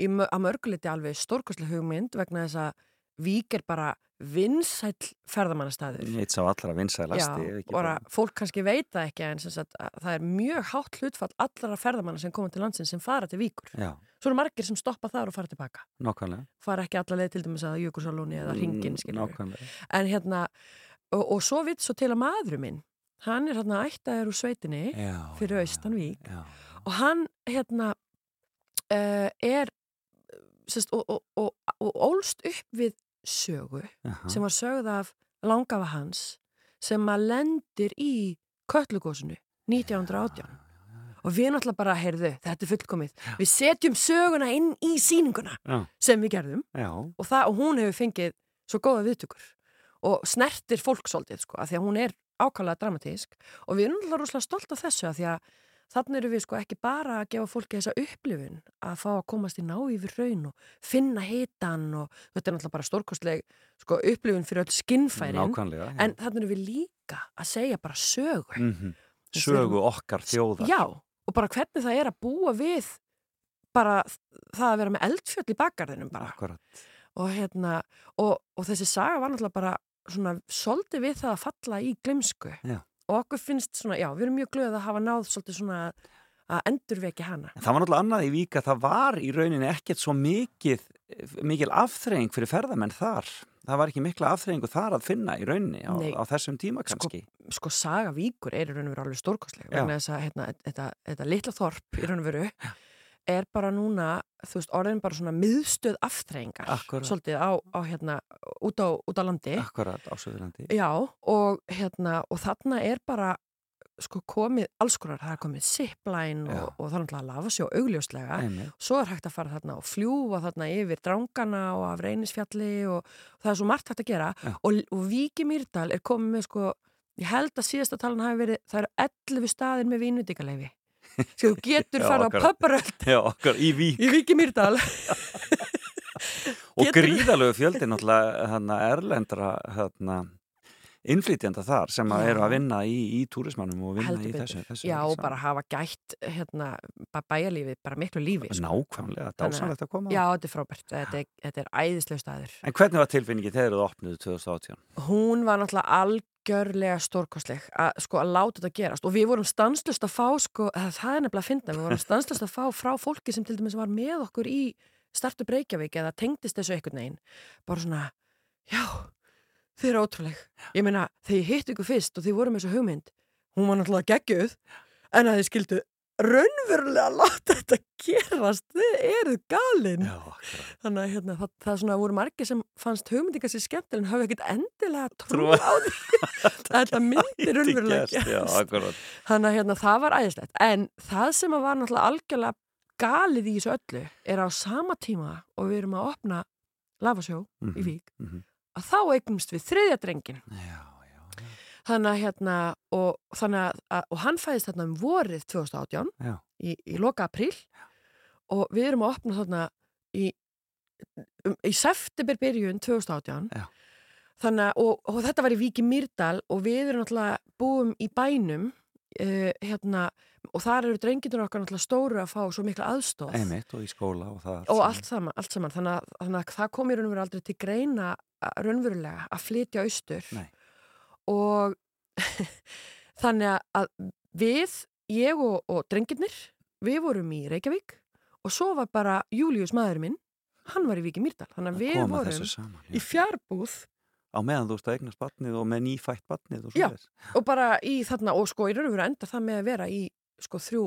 í, að mörguleiti alveg stórkostlega hugmynd vegna þess að Vík er bara vinsæll ferðamannastæður Eitt sá allra vinsælasti. Já, bara, fólk kannski veit það ekki en sagt, að það er mjög hátt hlutfall allra ferðamanna sem koma til landsins sem fara til Víkur Já, svo eru margir sem stoppa þar og fara tilbaka Nákvæmlega. fara ekki alla leið til dæmis að Jökulsálóni eða ringin, við Nákvæmlega. en hérna, og, og svo vitt svo til að maðurum minn hann er hérna ættaður úr sveitinni Já. fyrir Austanvík og hann hérna uh, er og, og, og, og ólst upp við sögu Aha. sem var sögð af langafa hans sem að lendir í köllugósinu 1918 og við náttúrulega bara, heyrðu, þetta er fullkomið. Við setjum söguna inn í síninguna sem við gerðum. Og, það, og hún hefur fengið svo góða viðtökur. Og snertir fólk svolítið sko, af því að hún er ákvæmlega dramatísk. Og við erum náttúrulega rosalega stolt af þessu af því að þannig eru við sko ekki bara að gefa fólki þessa upplifun að fá að komast í ná yfir raun og finna hitan og þetta er náttúrulega bara stórkostleg sko, upplifun fyrir öll skinnfærin en þannig eru við líka að segja bara sögu Mhm. Við Sögu okkar þjóðar. Já, og bara hvernig það er að búa við bara það að vera með eldfjöll í bakgarðinum bara Akkurat. og hérna og, og þessi saga var náttúrulega bara svona svolítið við það að falla í glimsku Já. Og okkur finnst svona, já, við erum mjög glöð að hafa náð svolítið svona að endurveki hana En það var náttúrulega annað í Vík að það var í rauninni ekkert svo mikið, mikil afþreying fyrir ferðamenn þar. Það var ekki mikla afþreyingu þar að finna í rauninni á, á þessum tíma Sko, kannski. sko saga víkur er í raun og veru alveg stórkostleg Já. vegna þess að hérna, þetta, litla þorp í raun og veru er bara núna, þú veist, orðin bara svona miðstöð afþreyingar Akkúrat. svolítið á, á hérna, út á, út á landi Akkurat á Söðurlandi. Já, og hérna, og þarna er bara sko komið alls konar, það er komið zipline og, og það er náttúrulega að lafa sig og augljóslega Einmitt. svo er hægt að fara þarna og fljúa þarna yfir drangana og af reynisfjalli og, og það er svo margt hægt að gera Já. og, og Víki Mýrdal er komið með sko ég held að síðasta talan hafi verið það eru 11 staðir með vínudíkaleifi sko þú getur fara á pöpparöld Já, okkar í Vík. í Víki Mýrdal Og gríðalögu fjöldi náttúrulega hana, erlendra hana, innflytjanda þar sem að eru að vinna í, í túrismannum og vinna heldur í þessu. þessu Já, og bara hafa gætt hérna, bæjarlífið, bara miklu lífi sko. Nákvæmlega, dásanlegt að koma. Já, þetta er frábært, þetta er, þetta er æðislega staður. En hvernig var tilfinningi þegar þú opnuðu 2018? Hún var náttúrulega algjörlega stórkostleg að, sko, að láta þetta gerast. Og við vorum stanslust að fá, sko, eða það er nefnilega að finna, við vorum stanslust að fá frá fólki sem til dæmis var með okkur í startu Breykjavík eða tengdist þessu einhvern veginn, bara svona, já, þið eru ótrúleg. Ég meina, þegar ég hitt ykkur fyrst og þið voru með þessu hugmynd, hún var náttúrulega geggjuð, en að þið skildu raunverulega láta þetta gerast, þið eru galinn. Já. Þannig að hérna, það, það svona voru margir sem fannst hugmyndi kannski skemmtileg en hafa ekkert endilega trú á því að þetta myndir raunverulega Já, gerast. akkurat. Þannig að hérna, það var æðislegt. En það sem að var náttúrulega algjörlega galið í þessu öllu er á sama tíma og við erum að opna lafasjó í Mhm, Vík mhm. að þá eignumst við þriðja drengin. Já, já, já. Þannig að hérna, og, þannig að, og hann fæðist þarna um vorið 2018 Já. í, í loka apríl og við erum að opna þarna í, um, í september byrjun 2018 Já. þannig að, og, og þetta var í Víki Mýrdal og við erum náttúrulega búum í bænum uh, hérna, og þar eru drengitur okkar náttúrulega stóru að fá svo mikla aðstóð Einmitt og í skóla og það. og allt saman, allt saman. Þannig, að, þannig að það kom í raunveru aldrei til greina raunverulega að flytja austur Nei. Og þannig að við, ég og, og drengirnir, við vorum í Reykjavík og svo var bara Július maður minn, hann var í Víki Mýrdal þannig að við vorum saman. í Já. fjárbúð Á meðan þú ert að eignast batnið og með nýfætt batnið og svo þess. og bara í þarna og sko í raun og veru enda það með að vera í sko þrjú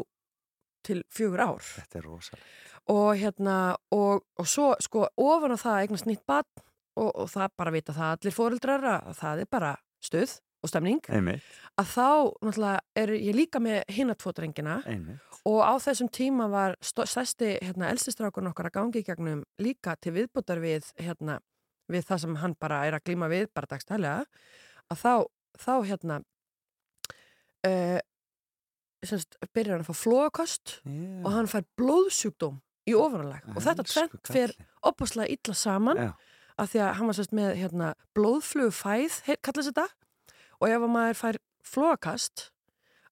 til fjögur ár Þetta er rosalega. og hérna og, og svo sko ofan á það eignast nýtt barn og, og það bara vita það allir fóreldrar að það er bara stuð og stemning Einmitt, að þá náttúrulega er ég líka með hinatfótrengina einmitt. og á þessum tíma var stærsti hérna elstistrákun okkar að gangi í gegnum líka til viðbútar við hérna við það sem hann bara er að glíma við bara dagstælega að þá, þá hérna uh, semst, byrjar hann að fá flóakost og hann fær blóðsjúkdóm í ofanalag og þetta tvent fer opaslega illa saman Já. Af því að hann var sérst með hérna, blóðflugfæð, kallast þetta og ef að maður fær flóakast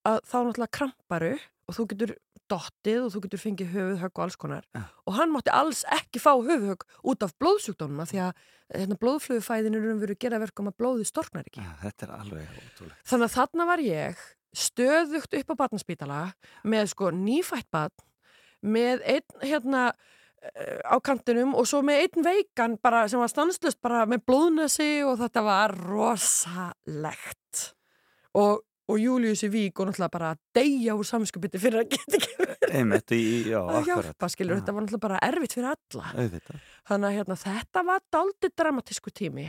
að þá náttúrulega kramparu og þú getur dottið og þú getur fengið höfuðhögg og alls konar Já. og hann mátti alls ekki fá höfuðhögg út af blóðsjúkdónum því að hérna, blóðflugfæðin er verið gera verkum að blóðið storknar ekki Já, þetta er alveg ótrúlegt. Þannig að þarna var ég stöðugt upp á barnaspítala með sko nýfætt barn með einn hérna á kantinum og svo með einn veikan bara, sem var stanslust bara með blóðnesi og þetta var rosalegt. Og, og Július í Vík og náttúrulega bara að deyja úr samskupiti fyrir að geta ekki verið að hjálpa, skilur, þetta var náttúrulega bara erfitt fyrir alla. Auðvitað. Þannig að hérna, þetta var daldið dramatísku tími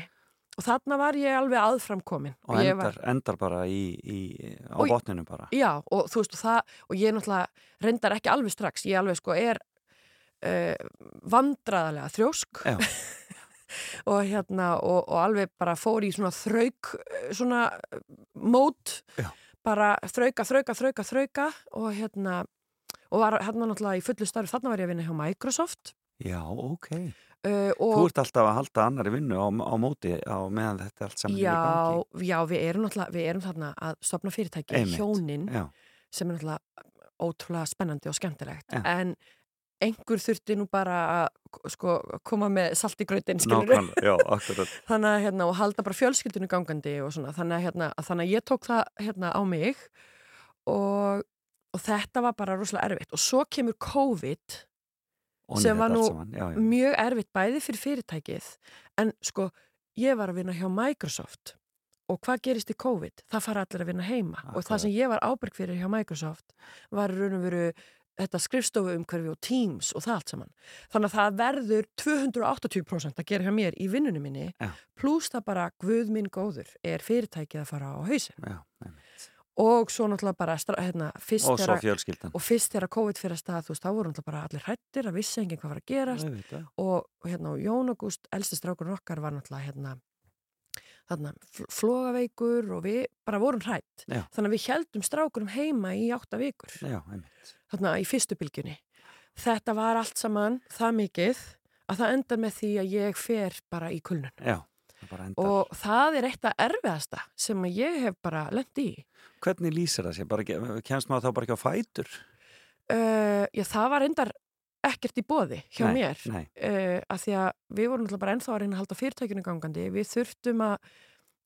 og þarna var ég alveg aðframkomin og endar, endar bara í, í, á Og- botninu bara. Já, og þú veist, og það, og ég náttúrulega reyndar ekki alveg strax, ég alveg sko er uh, vandraðalega þrjósk. Já. og hérna, og, og alveg bara fór í svona þrauk, eh, svona eh, mót, Já. bara þrauka, þrauka, þrauka, þrauka. Og hérna, og var hérna náttúrulega í fullu starf, þarna var ég að vinna hjá Microsoft. Já, ok. Uh, þú ert alltaf að halda annari vinnu á, á móti á meðan þetta allt saman er í já, gangi. já, við erum við erum þarna að stopna fyrirtæki, Einmitt. hjónin já, sem er náttúrulega ótrúlega spennandi og skemmtilegt. Já. en einhver þurfti nú bara að sko, koma með salt í akkurat þannig að hérna, og halda bara fjölskyldunni gangandi og þannig að, hérna, að þannig að ég tók það hérna á mig og, og þetta var bara rosalega erfitt og svo kemur COVID Og Sem var nú já, já. mjög erfitt bæði fyrir fyrirtækið en sko, ég var að vinna hjá Microsoft og hvað gerist í COVID? Það fara allir að vinna heima og Akkurat. það sem ég var ábyrg fyrir hjá Microsoft var raun og veru þetta skrifstofu umhverfi og Teams og það allt saman. Þannig að það verður 280% að gera hjá mér í vinnunum minni Já. pluss það bara guð minn góður er fyrirtækið að fara á hausin einmitt. og svo náttúrulega bara hérna, fyrst og þegar COVID fyrir að stað, þú veist, þá voru náttúrulega bara allir hrættir að vissi enginn hvað var að gerast Auðvitað. og hérna Jón August, elsti strákurinn okkar var náttúrulega hérna þarna fl- flogaveikur og við bara vorum hrætt. Þannig að við heldum strákurum heima í átta vikur já, þarna í fyrstu bylgjunni. Þetta var allt saman það mikið að það endar með því að ég fer bara í kulnun. já, það bara endar Og það er eitt af erfiðasta sem ég hef bara lendi í. hvernig lýsir það sér, kemst maður þá bara ekki á fætur Uh, já, það var endar ekkert í bóði hjá Nei, mér. nei. uh, að því að við vorum náttúrulega bara ennþá að reyna að halda fyrirtækinu gangandi við þurftum að,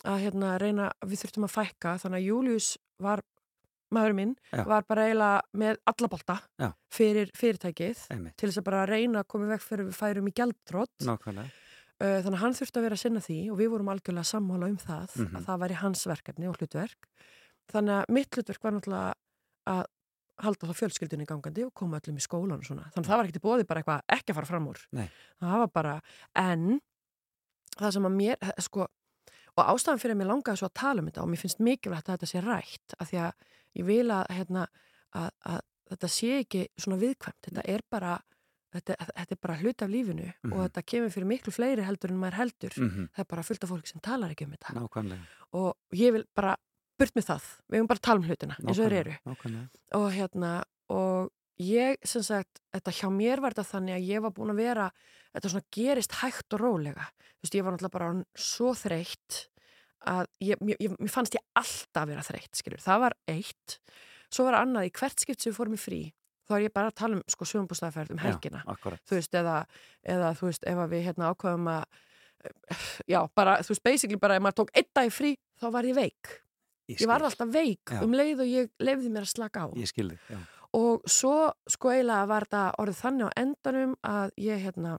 að hérna, reyna, við þurftum að fækka þannig að Július var, maður minn Já. var bara eiginlega með alla bolta Já. fyrir fyrirtækið einmitt, til þess að bara reyna að koma vekk fyrir við færum í nákvæmlega uh, þannig að hann þurfti að vera að sinna því og við vorum algjörlega sammála um það Mhm. að það væri hans verkefni og hlutverk þannig að mitt hlutverk var náttúrulega að halda þá fjölskyldunni gangandi og koma öllum í skólan og svona þannig að það var ekkert í bóði bara eitthvað ekki að fara fram úr Nei. það var bara, en það sem að mér, sko og ástæðan fyrir að mér langaði svo að tala um þetta og mér finnst mikilvægt að þetta sé rætt af því að ég vil að, hérna, að, að þetta sé ekki svona viðkvæmt. Þetta er bara þetta, þetta er bara hlut af lífinu Mhm. og þetta kemur fyrir miklu fleiri heldur en maður heldur. Mm það er bara fullt af fólk sem talar ekki um þetta. Nákvæmlega. Og ég vil bara burt með það. Við höfum bara tala um hlutina eins og þeir eru. nákvæmlega, og hérna og ég sem sagt, þetta hjá mér var þetta þannig að ég var búin að vera þetta svona gerist hægt og rólega. Þú veist, ég var náttúrulega bara svo þreytt að ég, ég, ég, mér fannst ég alltaf vera þreytt, skilur, það var eitt. Svo var annað í hvert skipt sem við fórum í frí þá er ég bara að tala um sko sögumbústæðferð um helgina. já, þú veist, eða, eða þú veist, ef að við hérna ákvaðum að já, bara, þú veist, basically bara ef maður tók einn dag í frí, þá var ég veik. Ég var skil. alltaf veik Já. um leið og ég lefði mér að slaka á. Ég skil þig, já, og svo sko eiginlega var þetta orðið þannig á endanum að ég hérna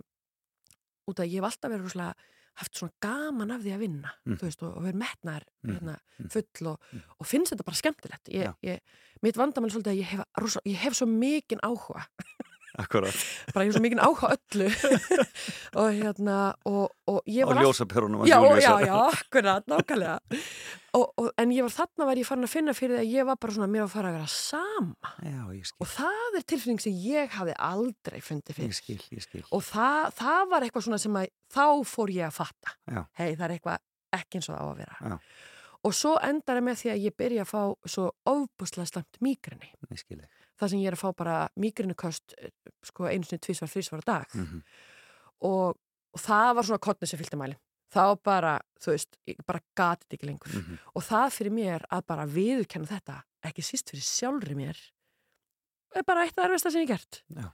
út að ég hef alltaf verið rúslega haft svona gaman af því að vinna Mm. veist, og, og verið metnar Mhm, hérna, mm. full og, Mm. og finnst þetta bara skemmtilegt ég, ég, mitt vandamæli svolítið að ég hef, rosa, ég hef svo mikinn áhuga akkurat. Bara ég hef svo mikinn áhuga öllu. Og hérna og, og ég á var alltaf ljósaperunum já, já, já, akkurat, nákvæmlega. Og, og, en ég var þarna var ég farin að finna fyrir því að ég var bara svona mér var að fara að vera sama. Já, ég skil, og það er tilfinning sem ég hafði aldrei fundið ég fyrir skil, ég skil. Og það, það var eitthvað svona sem að þá fór ég að fatta. Já. hei það er eitthvað ekki eins og það á að vera. Já. og svo endar það með því að ég byrja að fá svo ofbúslega slemt mígrinni ég skil þig það sem ég er að fá bara mígrinnuköst sko einu sinni tvísvar, þrísvar á dag Mhm. og, og það var svona kottni sem fylgdi mæli þá bara, þú veist, ég bara gatið ekki lengur Mhm. og það fyrir mér að bara viðurkenna þetta, ekki síst fyrir sjálfri mér er bara eitt af erfista sem ég gert Já.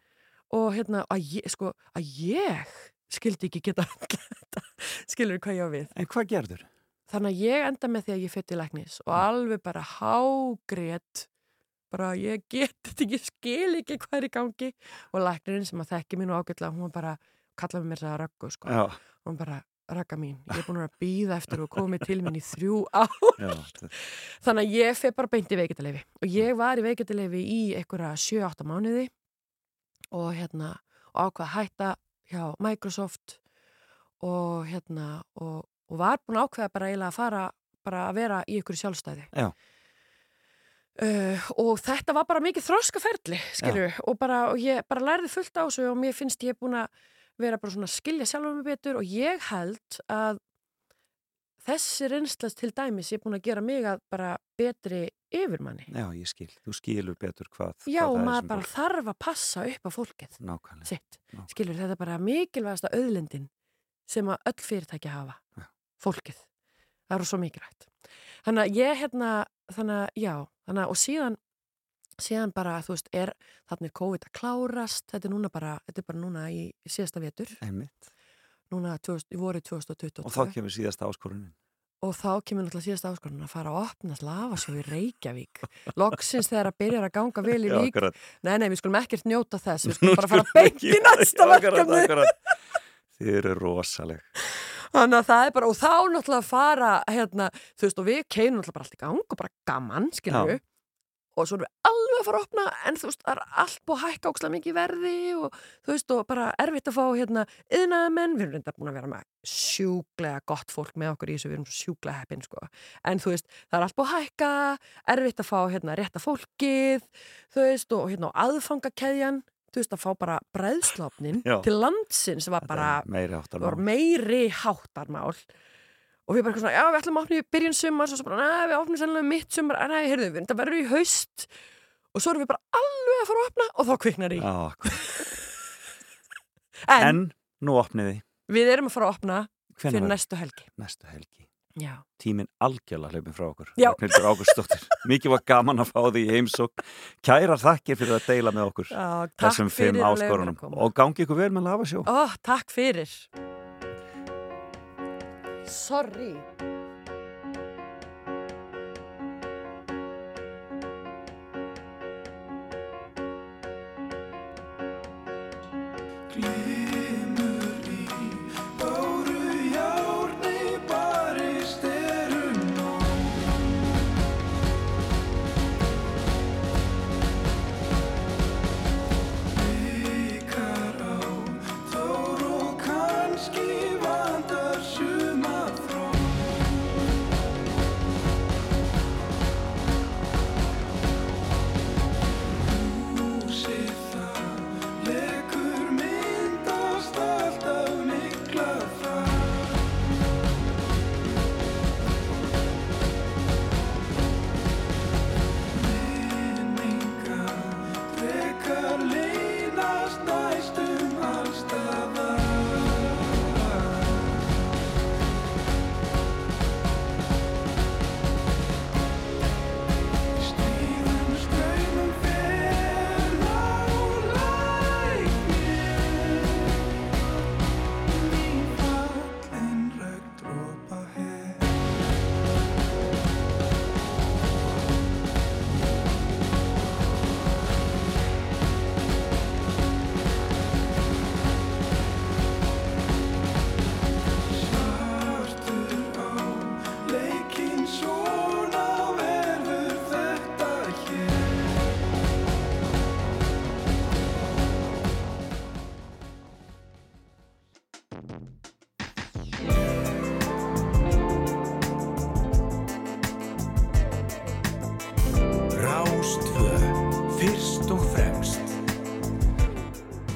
og hérna, að ég, sko, að ég skildi ekki geta skilur hvað ég á við en hvað gerður? þannig að ég enda með því að ég fyrir til læknis og alveg bara hágrét bara ég get þetta ekki, skil ekki hvað er í gangi. Og læknirinn sem að þekki mín og ágætla hún bara, kallaði mér það röggu sko. Já, hún bara, rögga mín, ég er búin að býða eftir og komið til mín í þrjú ár. Já, þannig að ég feg bara beint í veikitaleifi og ég var í veikitaleifi í einhverja 7-8 mánuði og hérna og ákvað að hætta hjá Microsoft og hérna og, og var búin ákveða bara eiginlega að fara bara að vera í einhverju sjálfstæði. Já. Uh, og þetta var bara mikið þroskaferli skilur og, bara, og ég bara lærði fullt á þessu og mér finnst ég búin að vera bara svona að skilja sjálfum mig betur og ég held að þessi reynslast til dæmis ég er búin að gera mig að bara betri yfirmanni. já, ég skil. Þú skilur betur hvað, Já, hvað er maður bara fólk- þarf að passa upp á fólkið Nákvæmlega. sitt. Nákvæmlega. Skilur, þetta er bara mikilvægasta auðlindin sem að öll fyrirtæki hafa. Já. Fólkið. Það eru svo mikilvægt. Þannig að ég hérna, þannig að, já, þannig að, og síðan, síðan bara, þú veist, er, þannig er COVID að klárast, þetta er núna bara, þetta er bara núna í síðasta vetur, Einmitt. núna 2000, í voru 2022. Og þá kemur síðasta áskorunin. Og þá kemur náttúrulega síðasta áskorun að fara að opna lafasjó í Reykjavík. Loksins þegar að byrja að ganga vel í Já, vík. akkurat. Nei, nei, við skulum ekkert njóta þess. Við skulum bara fara skulum beint í næsta Já, verkefni. Þið eru rosaleg. Þannig að það er bara, og þá náttúrulega að fara, hérna, þú veist, og við keinum náttúrulega bara allt í gang og bara gaman, við. Og svo erum við alveg að fara að opna, en þú veist, það er allt búið að hækka ókslega mikið verði og þú veist, og bara erfitt að fá, hérna, yðnaðamenn, við erum reynda búin að vera með sjúklega gott fólk með okkur í þessu, við erum svo sjúklega heppin, sko. En þú veist, það er allt búið að hækka, erfitt að fá, hérna, rétta fólkið, þú veist, og hérna, aðfangakeðjan, þú veist, að fá bara bræðslopnin Já. til landsins var Þetta bara meiri var meiri háttarmál. Og við bara svona, já við ætlum að opna í byrjun sumar og svo bara, neða við opnum sannlega mitt sumar. Nei, heyrðu, þetta verður í haust. Og svo erum við bara alveg að fara að opna og þá kviknar í. En, En nú opniði. við erum að fara að opna Hvenær fyrir næstu helgi. Næstu helgi. Já, Tíminn algjörlega hlaupin frá okkur. Já. Ragnhildur Ágústsdóttir. Mikið var gaman að fá því heimsók. Kærar þakkir fyrir að deila með okkur já þessum fimm áskorunum. Og gangi ykkur vel með lafasjó. ó, takk fyrir sorry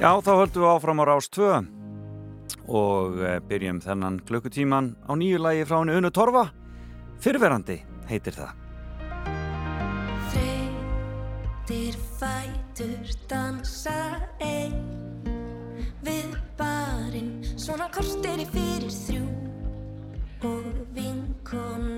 Já, þá höldum við áfram á Rás 2 og eh, byrjum þennan klukkutíman á nýju lagi frá henni Unu Torfa. Fyrverandi heitir það. Þreytir fætur dansa einn Við barinn svona kortir í fyrir þrjú Og vinkonan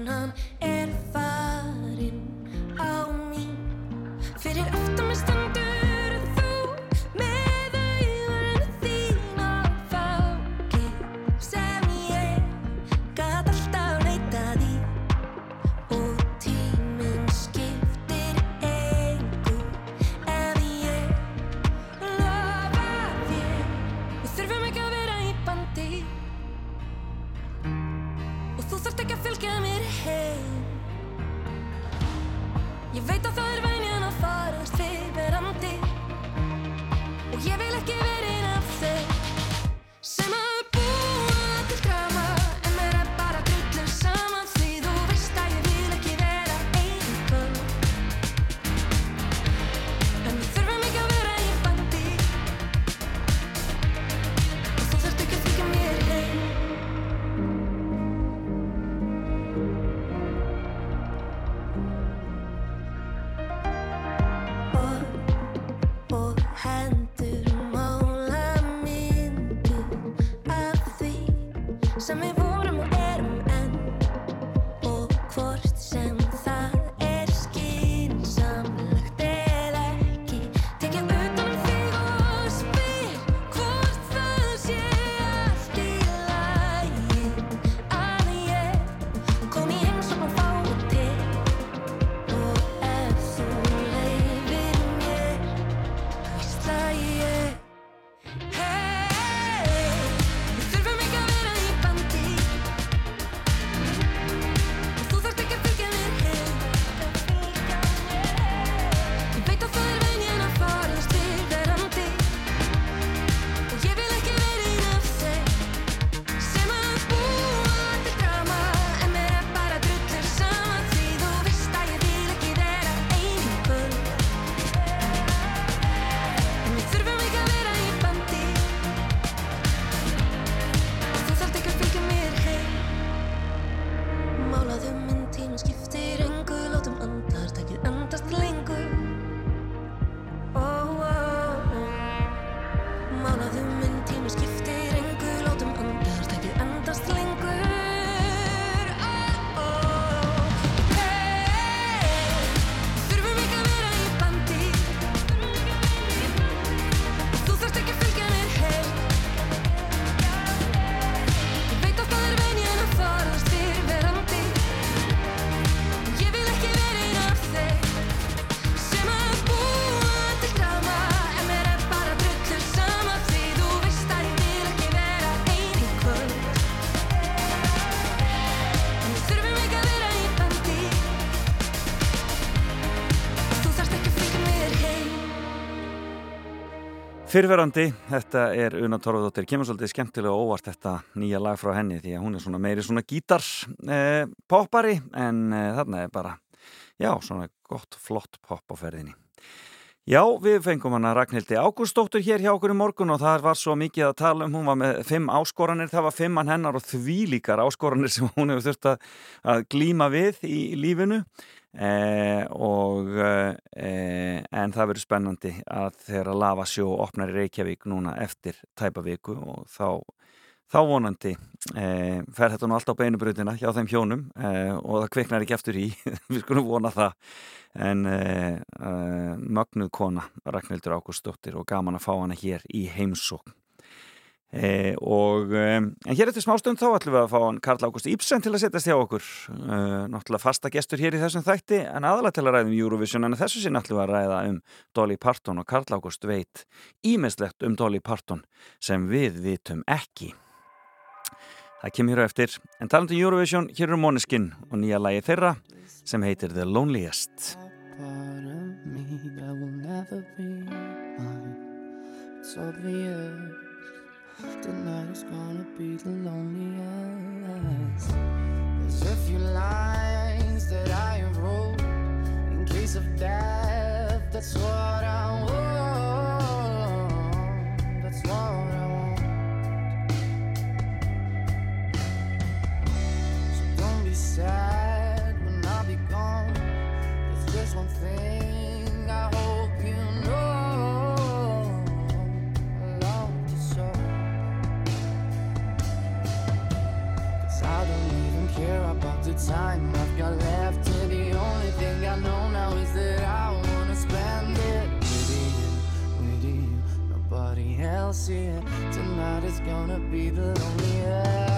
Fyrverandi, þetta er Una Torfadóttir, kemur svolítið skemmtilega og óvart þetta nýja lag frá henni því að hún er svona meiri svona gítar eh, en eh, þarna er bara, já, svona gott, flott pop á ferðinni. Já, við fengum hana Ragnhildi Ágústóttur hér hjá okkur í morgun og það var svo mikið að tala um, hún var með fimm áskoranir, það var fimmann hennar og þvílíkar áskoranir sem hún hefur þurft að, glíma við í lífinu Eh, og eh, en það verður spennandi að þegar að lafa sjó opnar í Reykjavík núna eftir tæpa viku og þá, þá vonandi eh, fer þetta nú alltaf á beinubrutina hjá þeim hjónum eh, og það kviknar ekki eftir í. Við skulum vona það. En eh, eh, mögnuð kona Ragnhildur Ágústóttir og gaman að fá hana hér í heimsókn Eh, og, eh, en hér eftir smástund þá ætlum við að fá hann Karl Ágúst Íbsen til að setjast hjá okkur. Eh, náttúrulega fasta gestur hér í þessum þætti en aðalega til að ræða um Eurovision en þessu sinni ætlum við að ræða um Dolly Parton og Karl Ágúst veit ímislegt um Dolly Parton sem við vitum ekki. Það kemur hér á eftir. En talandu um Eurovision, hér eru Måneskin og nýja lagi þeirra sem heitir The Loneliest. It's obvious tonight is gonna be the loneliest. There's a few lines that I wrote in case of death. That's what I want. That's what I want. So don't be sad the time I've got left. here. The only thing I know now is that I wanna spend it with you, with you. Nobody else here. Tonight is gonna be the loneliest.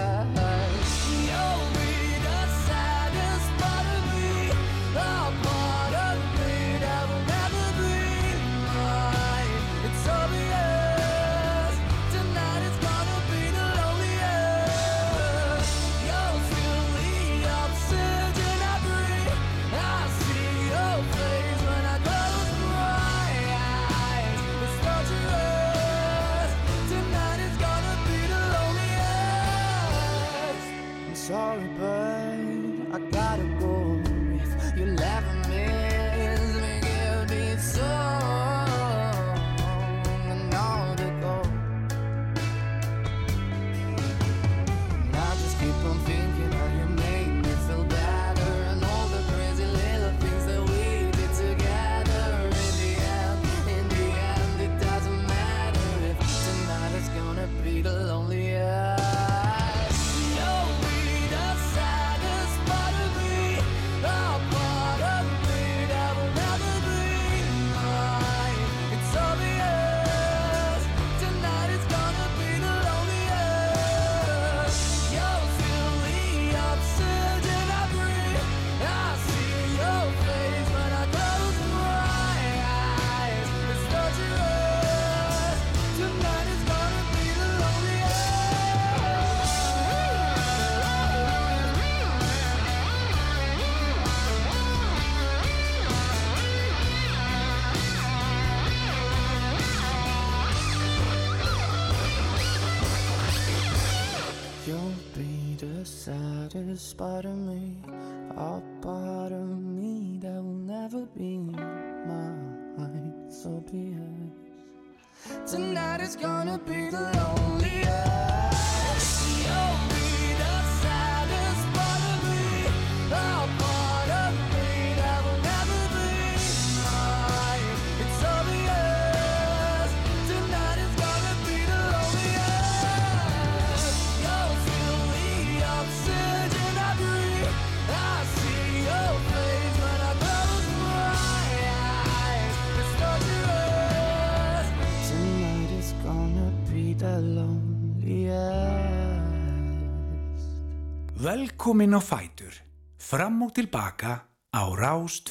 Saddest part of me, a part of me that will never be mine. So be it. Tonight is gonna be the loneliest. Velkomin á Fætur. Fram og tilbaka á Rást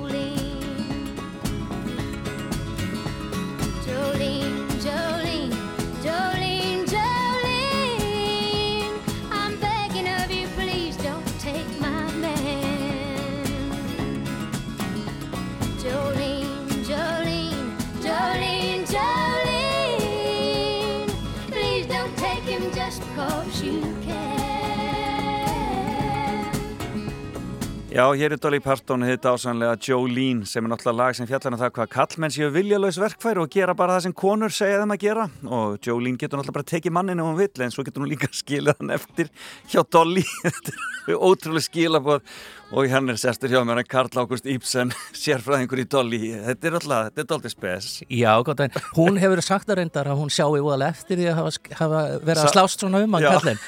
Já, hér er Dolly Parton, þetta ásanlega Jolene sem er náttúrulega lag sem fjallar um það hvað kallmenn séu viljalaus verkfæri og gera bara það sem konur segja þeim að gera. Og Jolene getur náttúrulega bara tekið mannin ef hún vill en svo getur hún líka skilað hann eftir hjá Dolly. Þetta er ótrúlega skilabóð og hann er sestur hjá mér Karl Ágúst Íbsen sérfræðingur í Dolly. Þetta er alltaf, þetta er Dolly spes. Já, gott en hún hefur sagt að reyndar að hún sjáu úðal eftir því að hafa, hafa verið að slást svona um að Já. kallin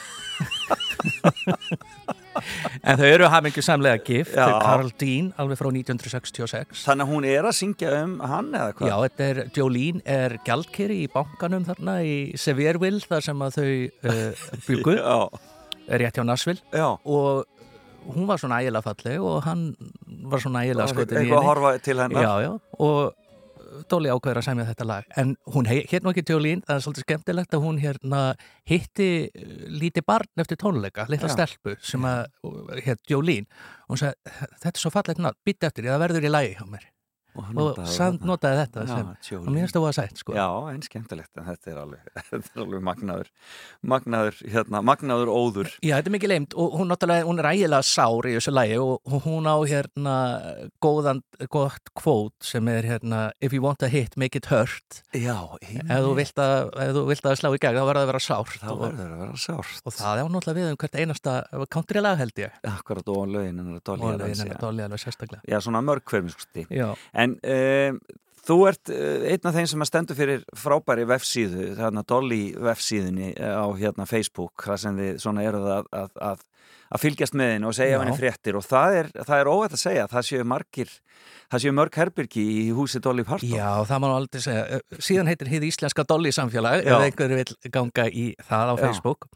En þau eru hafingu samlega gift. Þau Karl Dean alveg frá 1966 Þannig að hún er að syngja um hann eða hvað? Já, þetta er, Jolene er gjaldkeri í bankanum þarna í Sevierville þar sem að þau uh, byggu Já, rétt hjá Nashville. Já. Og hún var svona ægilega falleg og hann var svona ægilega skotin í Eitthvað að henni. horfa til hennar. Já, já, og Dolly ákveður að semja þetta lag. En hún hér nú ekki Jolene, það er svolítið skemmtilegt að hún hérna hitti uh, lítið barn eftir tónleika, litla Já. stelpu sem að hér Jolene. Og hún sagði, þetta er svo fallegt nátt, býtt eftir, það verður í lagi hjá mér Og, hann og notaði samt notaði þetta Já, sem, mér finnst það að sætt sko. Já, en skemmtilegt en þetta er alveg, þetta er alveg magnaður magnaður, hérna, magnaður óður. Já, þetta er mikið leimt og hún, hún er ægilega sár í þessu lagi og hún á hérna góðan, gott kvót sem er hérna If you want a hit, make it hurt. Já, ef þú vilt að, að slá í gegn þá verður það að vera sárt þá verður að vera sárt. Og það er náttúrulega við um hvert einasta country lag held ég. Akkurat og lögin hennar að dolja Já, Já, En um, þú ert uh, einn af þeim sem að stendur fyrir frábæri vefsíðu, þarna Dolly vefsíðunni uh, á hérna Facebook þar sem þið svona eruð að, að, að, að fylgjast með henni og segja Já. henni fréttir og það er, það er óvægt að segja það séu margir, það séu mörg herbyrgi í húsi Dolly Parton Já, það má nú aldrei segja Eh, síðan heitir hið íslenska dolli samfélag Já. ef einhver vil ganga í það á Já. Facebook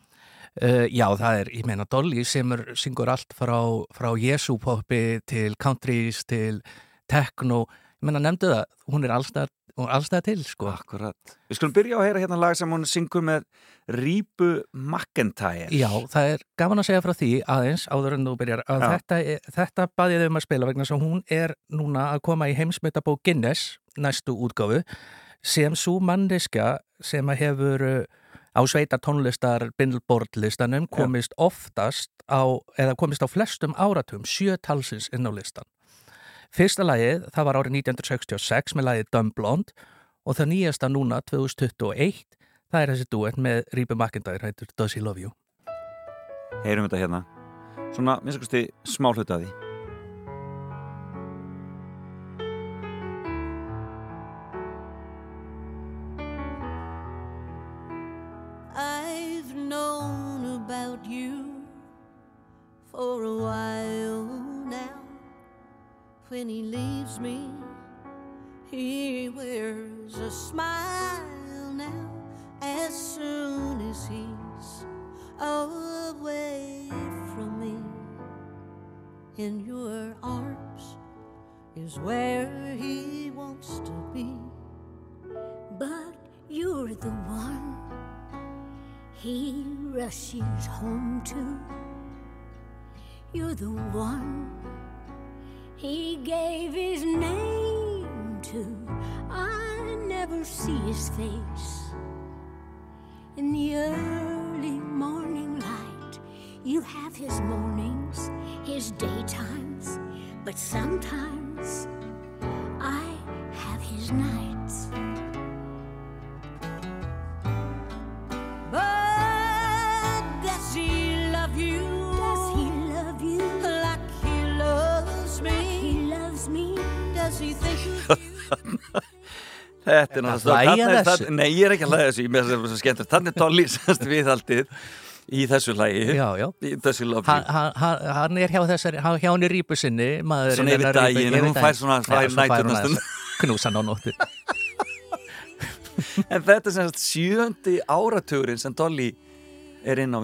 Uh, já, það er, ég meina Dolly sem er, syngur allt frá, frá Jesúpoppi til countries til techno, ég meina nefndu það hún er allstað, allstað til sko. Akkurat. Við skulum byrja á að heyra hérna lag sem hún syngur með Ríbu McIntyre. Já, það er gaman að segja frá því aðeins áður en þú byrjar að Já. þetta, þetta baðið um að spila vegna að hún er núna að koma í heimsmyndabók Guinness næstu útgáfu sem svo manniska sem að hefur uh, á sveita tónlistar billboardlistanum komist oftast á, eða komist á flestum áratum, sjö talsins inn á listan Fyrsta lagið, það var árið 1966 með lagið Dumb Blonde og það nýjasta núna, 2021, það er þessi duett með Reba McEntire, hættur Does He Love You? Heyrum þetta hérna. Svona, minnst að smá hluta af því. When he leaves me, he wears a smile now. As soon as he's away from me, in your arms is where he wants to be. But you're the one he rushes home to. You're the one he gave his name to. I never see his face. In the early morning light, you have his mornings, his daytimes, but sometimes I have his nights. Þetta er náttúrulega Nei, ég er ekki að hlæja þessu, er Þannig er Dolly semst viðhaldið í þessu hlægi Hann, er hjá þessari, hjá henni Ríbu sinni, Svona yfir daginn, hún fær svona- fær svo fær hún næturnar aðeins stund. að Knúsa hann á nóttu. En þetta er semst sjöndi áratugurinn sem Dolly er inn á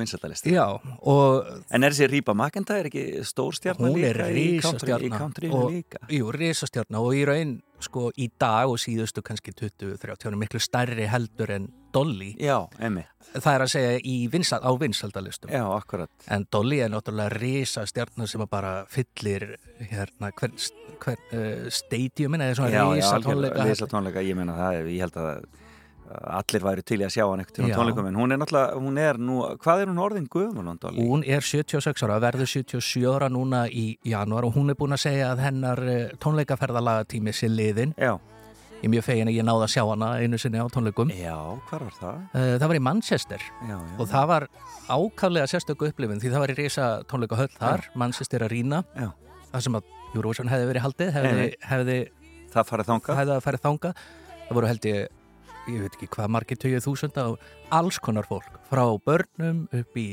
og En er þessi Reba McEntire ekki stórstjarnar er líka í country- líka? jú, risastjarnar og í raun sko í dag og síðustu kannski 20-30 ára miklu stærri heldur en Dolly. Já, það er að segja í vinsal, á akkurat. En Dolly er náttúrulega risastjarnar sem bara fyllir hérna hvern, hvern uh, stadiumin eða svona Já, já, risa algjörlega, tónleika risa tónleika, ég meina það, ég held að allir væri til í að sjá hann eitthvað Já. tónleikum en hún er náttúrulega, hún er nú, hvað er hún orðin guðmur? Hún er 76 ára, verður 77 ára núna í januar og hún er búin að segja að hennar eh, tónleikaferðalagatími sé liðin. Já. Ég er mjög fegin að ég náði að sjá hana einu sinni á tónleikum. Já, hvar var það? Eh, Það var í Manchester Já, já. og það var ákaflega sérstöku upplifin því það var í risa tónleika höll þar, Manchester Arena, Já. það sem að Eurovision hefði verið haldið, hefði, hefði, Það farið þanga. Það ég, veit ekki hvað margir tögið þúsunda og alls konar fólk, frá börnum upp í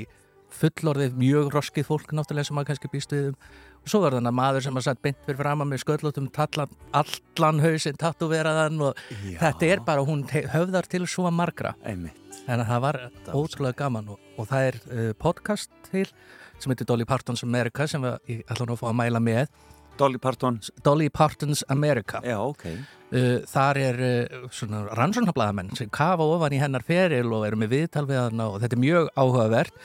fullorðið, mjög roskið fólk náttúrulega sem maður kannski býst við um og svo var þannig maður sem að satt beint fyrir fram að með sköllóttum tallan, allan hausinn tattuveraðan og Já. þetta er bara, hún höfðar til svo margra Einmitt. en það var ótrúlega gaman og, og það er uh, podcast til sem heitir Dolly Partons America sem við, ég ætla nú að fá að mæla með Dolly Parton. Dolly Partons America. Já, ok. Uh, þar er uh, svona rannsóknarblæðamenn sem kafa ofan í hennar feril og eru með viðtal við hana og þetta er mjög áhugavert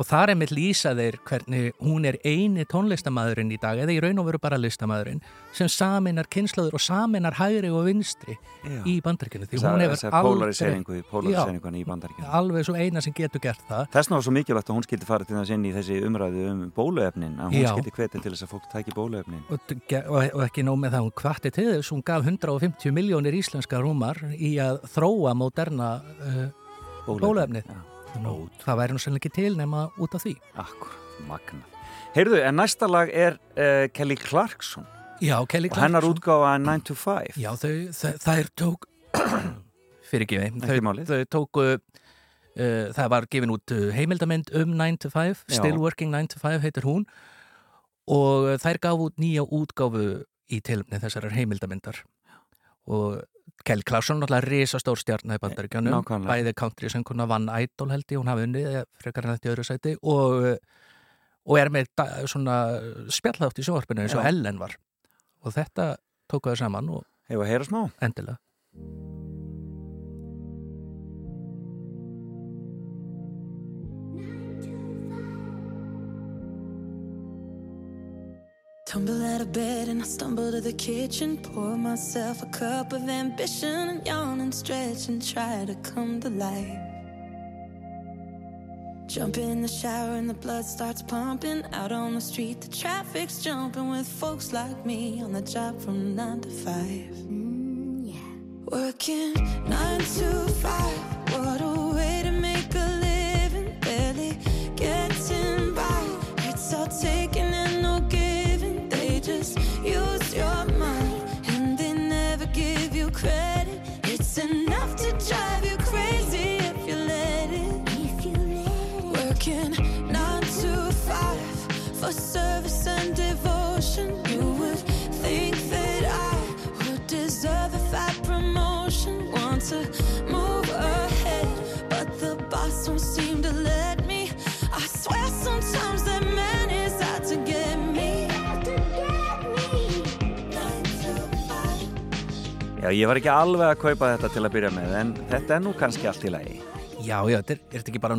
og þar er með lýsa þeir hvernig hún er eini tónlistamæðurinn í dag eða í raun og veru bara listamæðurinn sem saminar kynslaður og saminar hægri og vinstri Já. í bandaríkinu því hún hefur aldrei- polariseringu í- Bandaríkjunum. alveg svo eina sem getur gert það Þess vegna var svo mikilvægt að hún skildi fara til þess inn í þessi umræðu um bóluefnin að hún Já. skildi hvetin til þess að fólk tæki bóluefnin og, og, ekki nóg með það hún kvatti til þess, hún gaf 150 miljónir íslenska rúmar í að þróa moderna uh, bóluefnið Nú, það væri nú sannlega ekki til nema út af því. Akkur, magna Heyrðu, en næsta lag er uh, Kelly Clarkson. Já, Kelly og hennar Clarkson. útgáfa 9 to 5 Já, þau, þau, þær tók fyrir ekki Ekki þau, þau tóku uh, það var gefin út uh, heimildamind um 9 to 5 Já. Still Working 9 to 5 heitir hún. Og þær gaf út nýja útgáfu í tilumni þessarar heimildamindar og Kelly Clarkson náttúrulega risastór stjarnar í bandaríkjanum nákvæmlega. bæði country sönguna vann Idol held ég, hún hafi unnið frekar hann í öðru sæti og, og er með svona spjallátt í sjónvarpinu eins og. Ellen var og þetta tóku þau saman og Hefur að heyra smá? Endilega Tumble out of bed and I stumble to the kitchen. Pour myself a cup of ambition and yawn and stretch and try to come to life. Jump in the shower and the blood starts pumping. Out on the street, the traffic's jumping with folks like me on the job from nine to five. Mm, yeah, Working nine to five. What Já, ég var ekki alveg að kaupa þetta til að byrja með en þetta er nú kannski allt í lagi Já, já, þetta er, er þetta ekki bara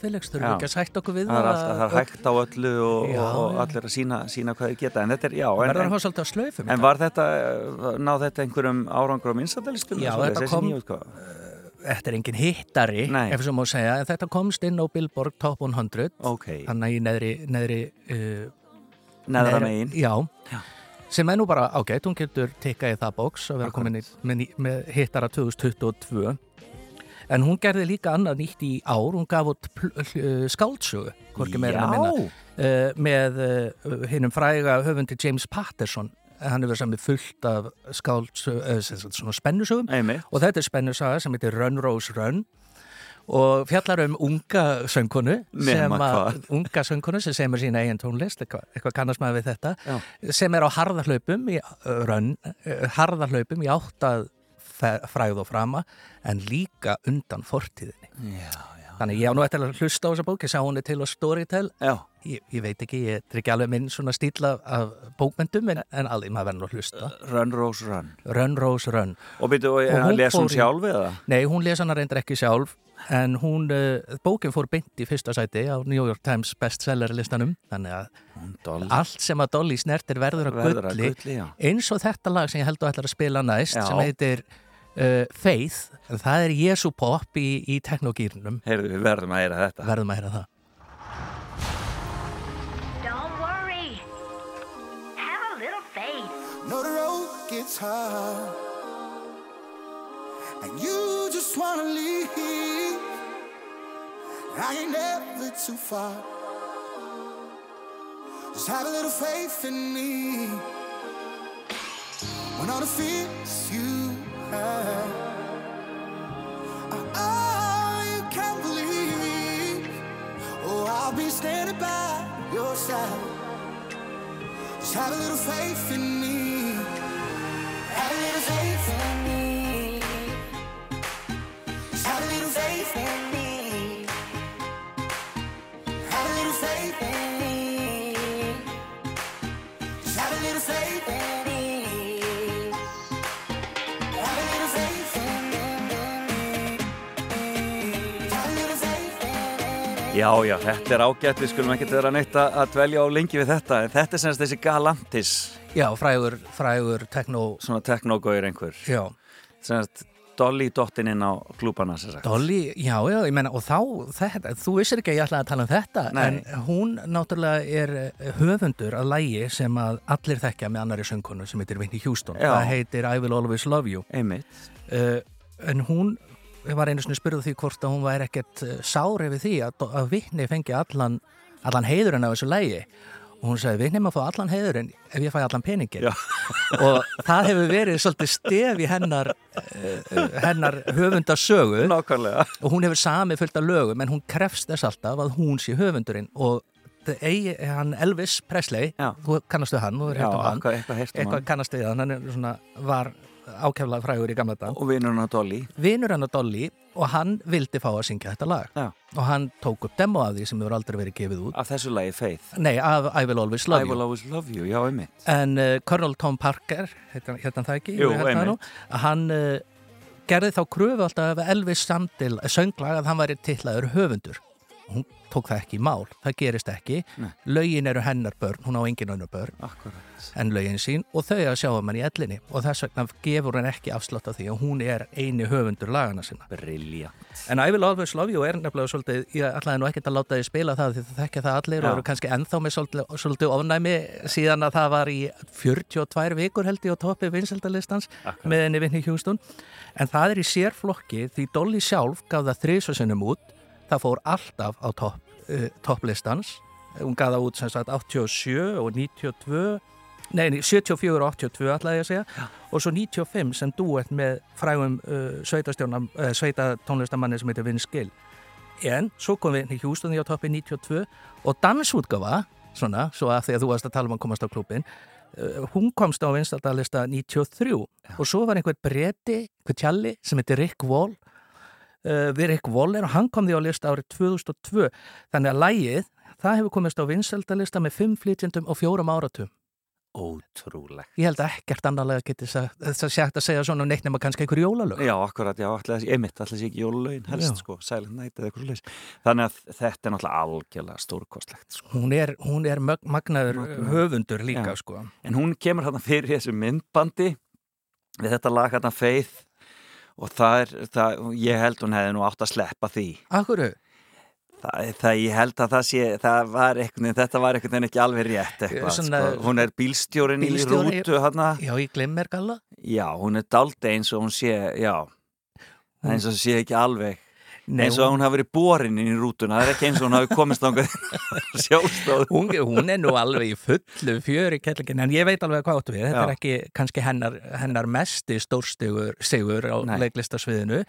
Felix, þurfum Já. við ekki að sætt okkur við Það er, alltaf, það er hægt á öllu og, Já, og, og já. allir að sína, sína hvað þið geta en þetta er, já en, en, slaufum en var þetta, eh, náð þetta einhverjum árangur á minnstættalistum? Já, þetta kom- Þetta er engin hittari, Nei. ef svo má segja, en þetta komst inn á Billboard Top 100 okay. Þannig í neðri, neðri uh, Neðra megin. Já, sem er nú bara ágætt, hún getur tikkað í það bóks að vera komin með, með hittara 2022 En hún gerði líka annað nýtt í ár, hún gaf út uh, skáldsögu, hvorki meira að minna, uh, með uh, hinnum fræga höfundi James Patterson. Hann hefur samið fullt af skáldsögu, uh, spennusögum. Og þetta er spennusaga sem heitir Run Rose Run og fjallar um unga söngkonu sem að, unga söngkonu sem semur sína eigin tónlist, eitthvað, eitthvað kannast maður við þetta Já. sem er á harðarhlaupum í uh, harðarhlaupum í áttað fræð og frama en líka undan fortíðinni Já, já. þannig ég á nú eftir að hlusta á þessa bók ég sá hún er til á Storytel Já. ég, ég veit ekki, ég er ekki alveg minn svona stíl af, bókmyndum en, en alveg maður verður nú að hlusta Run Rose Run Run Rose Run Og og, Og og hún les hún fór í- sjálf eða? Nei, hún les hana reyndar ekki sjálf en hún, uh, bókin fór beint í fyrsta sæti á New York Times bestseller listanum þannig að allt sem að Dolly snertir verður að Verður að gulli, gulli, já. eins og þetta lag sem ég held að ætlar að spila næst Já. sem heitir uh, Faith það er Jesu pop í, í teknogýrnum Heyrðu, við verðum að heyra þetta verðum að heyra það Don't worry. Have a little faith. Know the road gets hard, and you just wanna leave. I ain't never too far. Just have a little faith in me. When all the fears you have are all you can believe, oh, I'll be standing by your side. Just have a little faith in me. Have a little faith in me. Já, já, þetta er ágætt, við skulum ekkert vera neitt að dvelja á lengi við þetta en þetta er semst þessi Galantis Já, frægur, frægur tekno Svona teknogauður einhver Já Semst Dolly dottin inn á klúbana sem sagt Dolly, já, já, ég menna, og þá, þetta, þú vissir ekki að ég ætlaði að tala um þetta, Nei. en hún náttúrulega er eh, höfundur að lægi sem að allir þekkja með annari söngkonu sem heitir Whitney Houston. Já. Það heitir I Will Always Love You. Einmitt. Uh, en hún var einu sinni spurðu því hvort að hún væri ekkert uh, sár yfir því að, að Whitney fengi allan, allan heiðurinn af þessu lægi. Og hún sagði, Whitney maður fá allan heiðurinn ef ég fæ allan peningin. og það hefur verið svolítið stef í hennar, uh, hennar höfundasögu. Nákvæmlega. Og hún hefur samið fullt af lögum en hún krefst þess alltaf að hún sé höfundurinn og það eigi, hann Elvis Presley, Já. þú kannastu hann, þú Já, um hann, eitthvað- eitthvað um eitthvað hann. kannast við hann, hann svona, var ákeflað frægur í gamla dag. Og vinur hann á Dolly. Vinur hann á Dolly og hann vildi fá að syngja þetta lag. Já. Og hann tók upp demo af því sem hefur aldrei verið gefið út. Af þessu lagi Faith. Nei, af I Will Always Love I You. will always love you, já, einmitt. En uh, Colonel Tom Parker, hérna það ekki, Jú, einmitt. hann uh, gerði þá kröfu alltaf Elvis Sandil sönglag að hann væri tillaður höfundur. Hún tók það ekki í mál, það gerist ekki Nei. lögin eru hennar börn, hún á engin önnur börn Akkurat. en lögin sín og þau að sjá um hann í ellinni og þess vegna gefur hann ekki afslátt af því að hún er eini höfundur lagana sinna Brilja. En I Will Always Love You er nefnilega svolítið, ég ætlaði nú ekkert að láta þið spila það því það þekkja það allir Já. og eru kannski ennþá með svolítið, svolítið ofnæmi síðan að það var í 42 vikur held ég á toppi vinsaldalistans með henni Vinni Hjústun en það er í sérflokki því Dolly sjálf gaf það þrísvarsinnum út það fór alltaf á topp, uh, topplistans. Hún gaf það út sem sagt 87 og 92 Nei, nei, 74 og 82 ætlaði ég að segja. Og svo 95 sem duett með frægum uh, uh, sveita tónlistamanni sem heitir Vince Gill. En svo kom við í Hjústunni á toppi 92 og dansútgafa svona, svo að því að þú varst að tala um að komast á klubin uh, hún komst á vinstaldalista 93 og svo var einhver bretti, einhver tjalli sem heitir Rick Wall uh, við Rick Waller og hann kom því á lista árið 2002 þannig að lægið, það hefur komist á vinstaldalista með 5 flytjendum og 4 áratum Ótrúlegt. Ég held að ekkert annarlega geti sagt, að sagt að segja svona um neitt nema kannski einhver jólalög. Já, akkurat, já, allir, einmitt, allir sé ekki jólulögin helst, Já. sko, Silent Night eða eitthvað leys. Þannig að þetta er náttúrulega algjörlega stórkostlegt, sko. Hún er, hún er mög, magnaður Magnaður. höfundur líka, Já. sko. En hún kemur hérna fyrir þessu myndbandi við þetta lag hérna Faith og það er, það, ég held hún hefði nú átt að sleppa því. Akkurru? Það, það, ég held að það sé, það var veginn, þetta var einhvern veginn ekki alveg rétt eitthvað, Svona- sko. Hún er bílstjórin Bílstjóri- í rútu hérna. Já, ég glimmer galla. Já, hún er daldi eins og hún sé, já, eins og sé ekki alveg. Nei, eins og hún hafi verið borin inn í rútuna, það er ekki eins og hún hafi komist á sjálfstáð. Hún, hún er nú alveg í fullu fjöri kettlingin, en ég veit alveg hvað áttu við. Þetta Já. er ekki kannski hennar, hennar mesti stórstigur sigur á Nei. leiklistasviðinu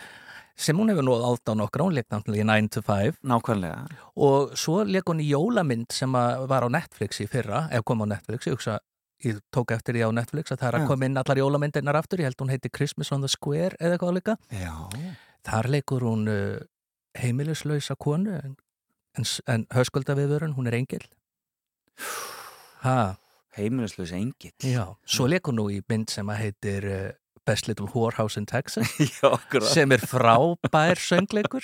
sem hún hefur nú átt á nokkra, hún leik náttúrulega í 9 to 5 Nákvæmlega. og svo leik hún í jólamynd sem að var á Netflix í fyrra, ef kom á Netflix, ég hugsa ég tók eftir því á Netflix að það er að koma inn allar jólamyndirnar aftur, ég held hún heiti Christmas on the Square eða eitthvað líka Já. Þar leikur hún uh, heimilislausa konu en, en, en höskuldaviðurinn, hún er engil ha, Heimilislaus engill. já, svo leikur hún nú í mynd sem að heitir uh, Best Little Whorehouse in Texas. Já, sem er frábær söngleikur.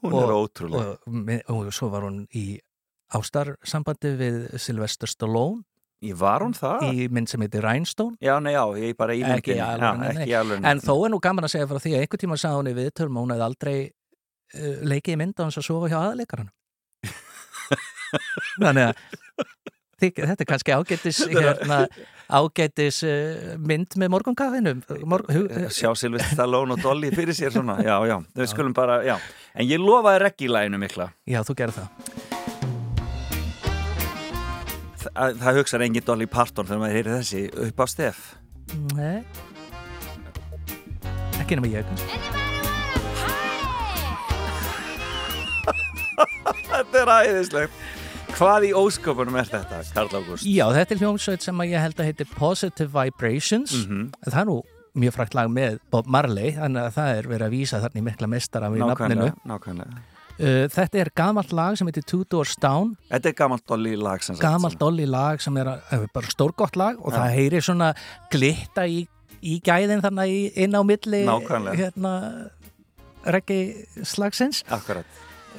Hún er ótrúleg. og, mi- og svo var hún í ástarsambandi við Sylvester Stallone Ég var hún það? í mynd sem heitir Rhinestone Já, nei, já, ég bara í ekki alveg. en þó er nú gaman að segja frá því að einhvern tíma sagði hún í viðtölum að hún hefði aldrei uh, leikið í mynd á hans að sofa hjá aðleikarann þannig að þetta er kannski ágætis hérna, ágætis uh, mynd með morgunkaffinu Mor, hu, Sjá Silvestre Stallone og Dolly fyrir sér svona. Já, já, þau skulum bara, já. En ég lofaði reggilæginu mikla. já, þú gerð það Það, það hugsaði engin Dolly Parton þegar maður heyri þessi upp á stef. Nei ekki nema ég Þetta er æðislegt. Hvað í ósköpunum er þetta, Karl Ágúst? Já, þetta er hljómsveit sem að ég held að heiti Positive Vibrations Mhm. það er nú mjög frækt lag með Bob Marley þannig að það er verið að vísa þarna í mikla mestara í nafninu Nákvæmlega, nákvæmlega. Uh, Þetta er gamalt lag sem heitir Two Doors Down Þetta er gamalt Dolly lag sem sagt. gamalt dolly lag sem er uh, bara stórgott lag og Já. það heyrir svona glitta í, í gæðin þarna í, inn á milli hérna reggi slagsins Akkurat.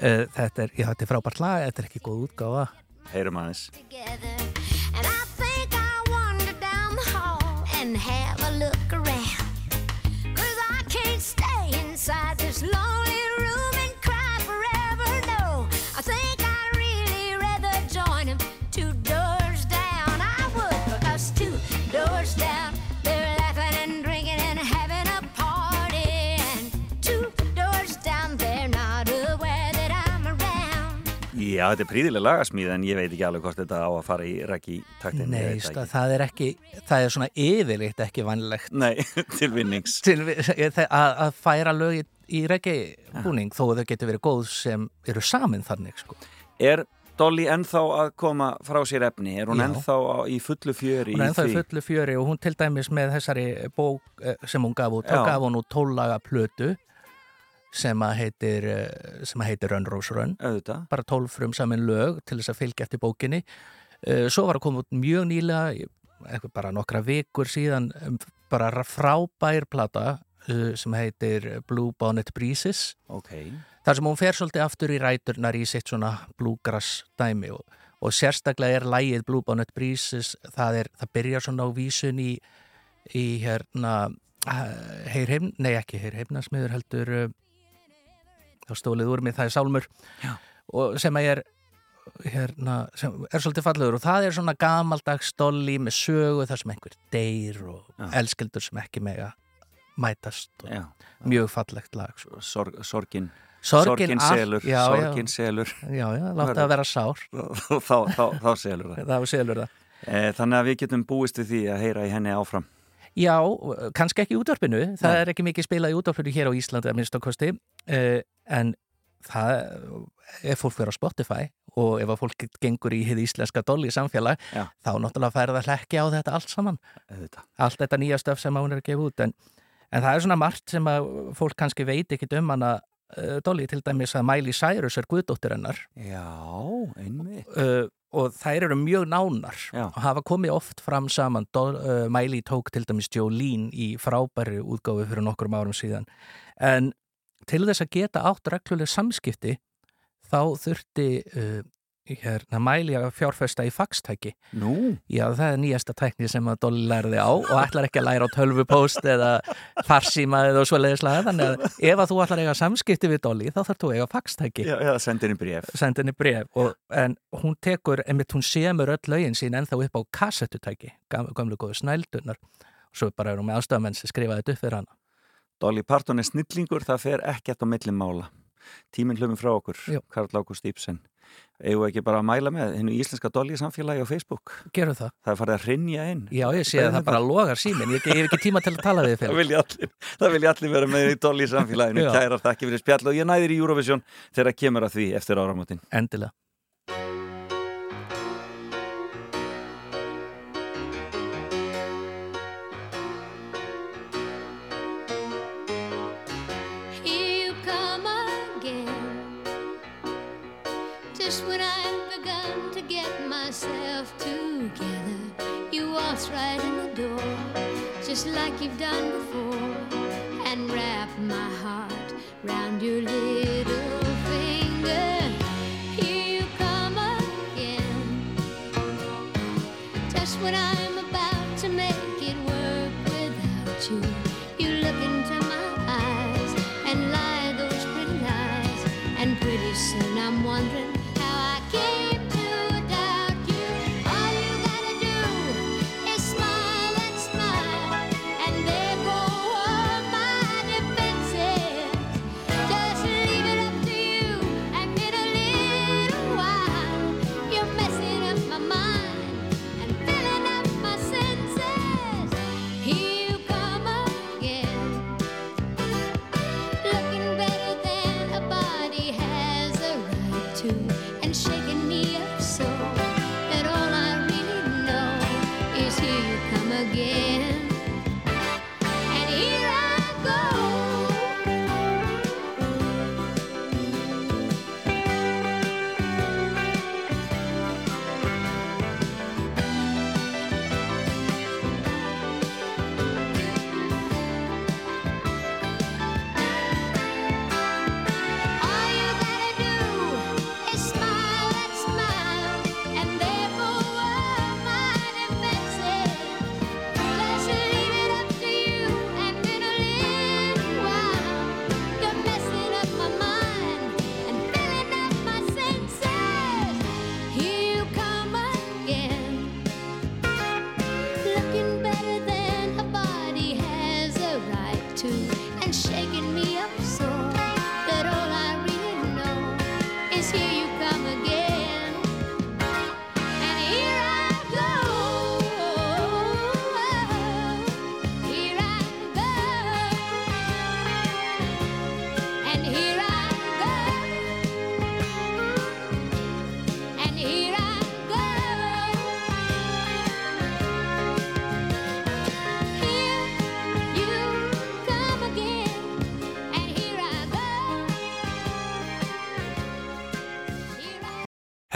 uh, þetta, er, já, þetta er frábært lag, þetta er ekki góð útgáfa Heyrum aðeins. Já, þetta er príðileg lagasmíð en ég veit ekki alveg hvort þetta á að fara í reggi taktin. Nei, sta, það er ekki það er svona yfirleitt ekki vannlegt Nei, til vinnings. til, að, að færa lög í, í reggi búning þó að þau getur verið góð sem eru samin þannig sko. Er Dolly ennþá að koma frá sér efni? Er hún Já. ennþá í fullu fjöri hún er ennþá í fullu fjöri og hún til dæmis með þessari bók eh, sem hún gaf út, þá gaf hún út tóllaga plötu sem að heitir eh, heitir Run Rose Run Auðvitað. bara tólf frum samin lög til þess að fylgja eftir bókinni Eh, svo var að koma út mjög nýlega bara nokkra vikur síðan um, bara frábær plata eh, sem heitir Blue Bonnet Breezes Ok. þar sem hún fer svolítið aftur í ræturnar í sitt svona bluegrass dæmi og, og sérstaklega er lægið Blue Bonnet Breezes það, er, það byrjar svona á vísun í, í hérna heirheim, nei ekki heirheimnasmiður heldur uh, þá stólið úr mig það er sálmur. Sem að er hérna, sem er svolítið fallegur. Og það er svona gamaldags dolli með sögu þar sem einhver deyr og Já. elskeldur sem ekki mega mætast og Já. mjög fallegt lag sko. Sorg, sorgin. Sorgin selur, já, sorgin selur. Já, já, láta það vera sár. Þá, þá, þá, þá selur það. Það selur það. E, Þannig að við getum búist við því að heyra í henni áfram Já, kannski ekki útvarpinu, það Nei. er ekki mikið spilað í útvarpinu hér á Íslandi að minnst á kosti, uh, en það, ef fólk fyrir á Spotify og ef að fólk gengur í hið íslenska dolli samfélag, Já. þá náttúrulega færða hlekki á þetta allt saman, Auðvitað. allt þetta nýja stöf sem hún er að gefa út, en, en það er svona margt sem að fólk kannski veit ekkit um hana uh, dolli, til dæmis að Miley Cyrus er guðdóttir hennar Já, einmitt uh, og þær eru mjög nánar Já. og hafa komið oft fram saman uh, Miley tók til dæmis Jolene í frábæri útgáfi fyrir nokkrum árum síðan en til þess að geta átt regluleg samskipti þá þurfti uh, hérna Miley að fjárfesta í faxtæki. Nú, Já, það er nýjasta tækni sem að Dolly lærði á og ætlar ekki að læra á tölvupóst eða farsíma eða svo leiðislega þannig að ef að þú ætlar að eiga samskipti við Dolly þá þarf þú að eiga faxtæki. Já, já, sendir henni bréf. Senda henni bref og, en hún tekur, einmitt hún semur öll lögin sín ennþá upp á kassettutæki gam- gömlu góðu snældunar og svo bara er hún með aðstafamenn sem skrifaði þetta upp fyrir hana. Dolly Parton er snillingur, það fer mála. Tíminn hlumum frá okkur. Karl Ágúst Íbsen Eigum við ekki bara að mæla með hennu íslenska Dolly samfélagi á Facebook? Gerum það? Það er farið að hrinja inn. Já, ég sé að það bara logar síminn, ég, ég hef ekki tíma til að tala við Það vilja allir, það vilja allir vera með í Dolly samfélaginu. Kærar þakki fyrir spjall og ég næðir í Eurovision þegar kemur að því eftir áramótin. Endilega just like you've done before,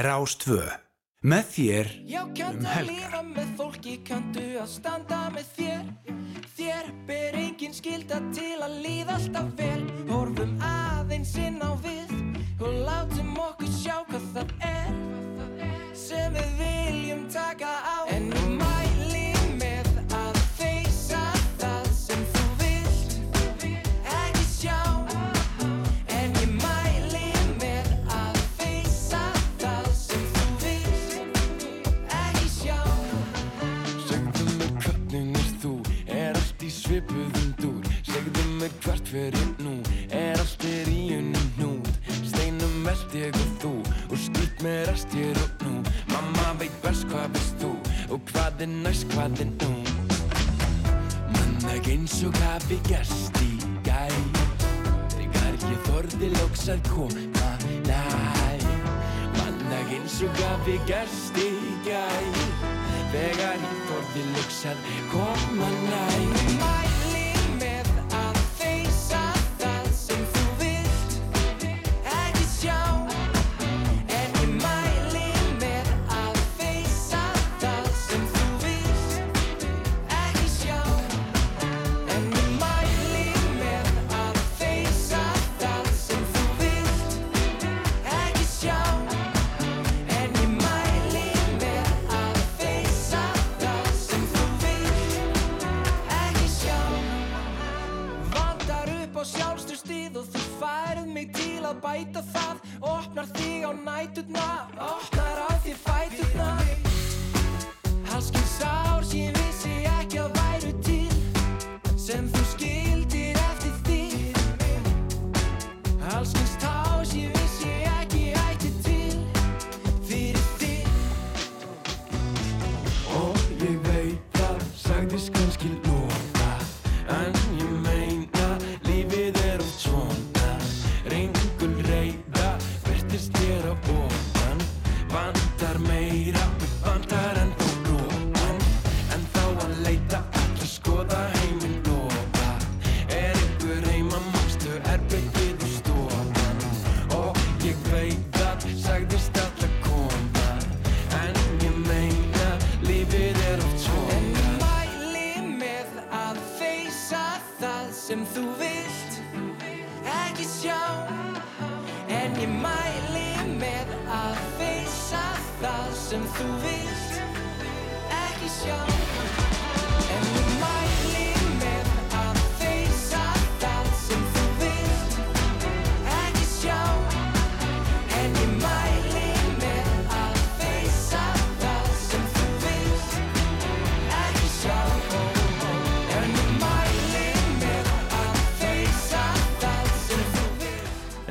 Rás 2. Með þér um helgar. með fólki, kanntu að standa með þér Þér ber engin skilda til að líða alltaf við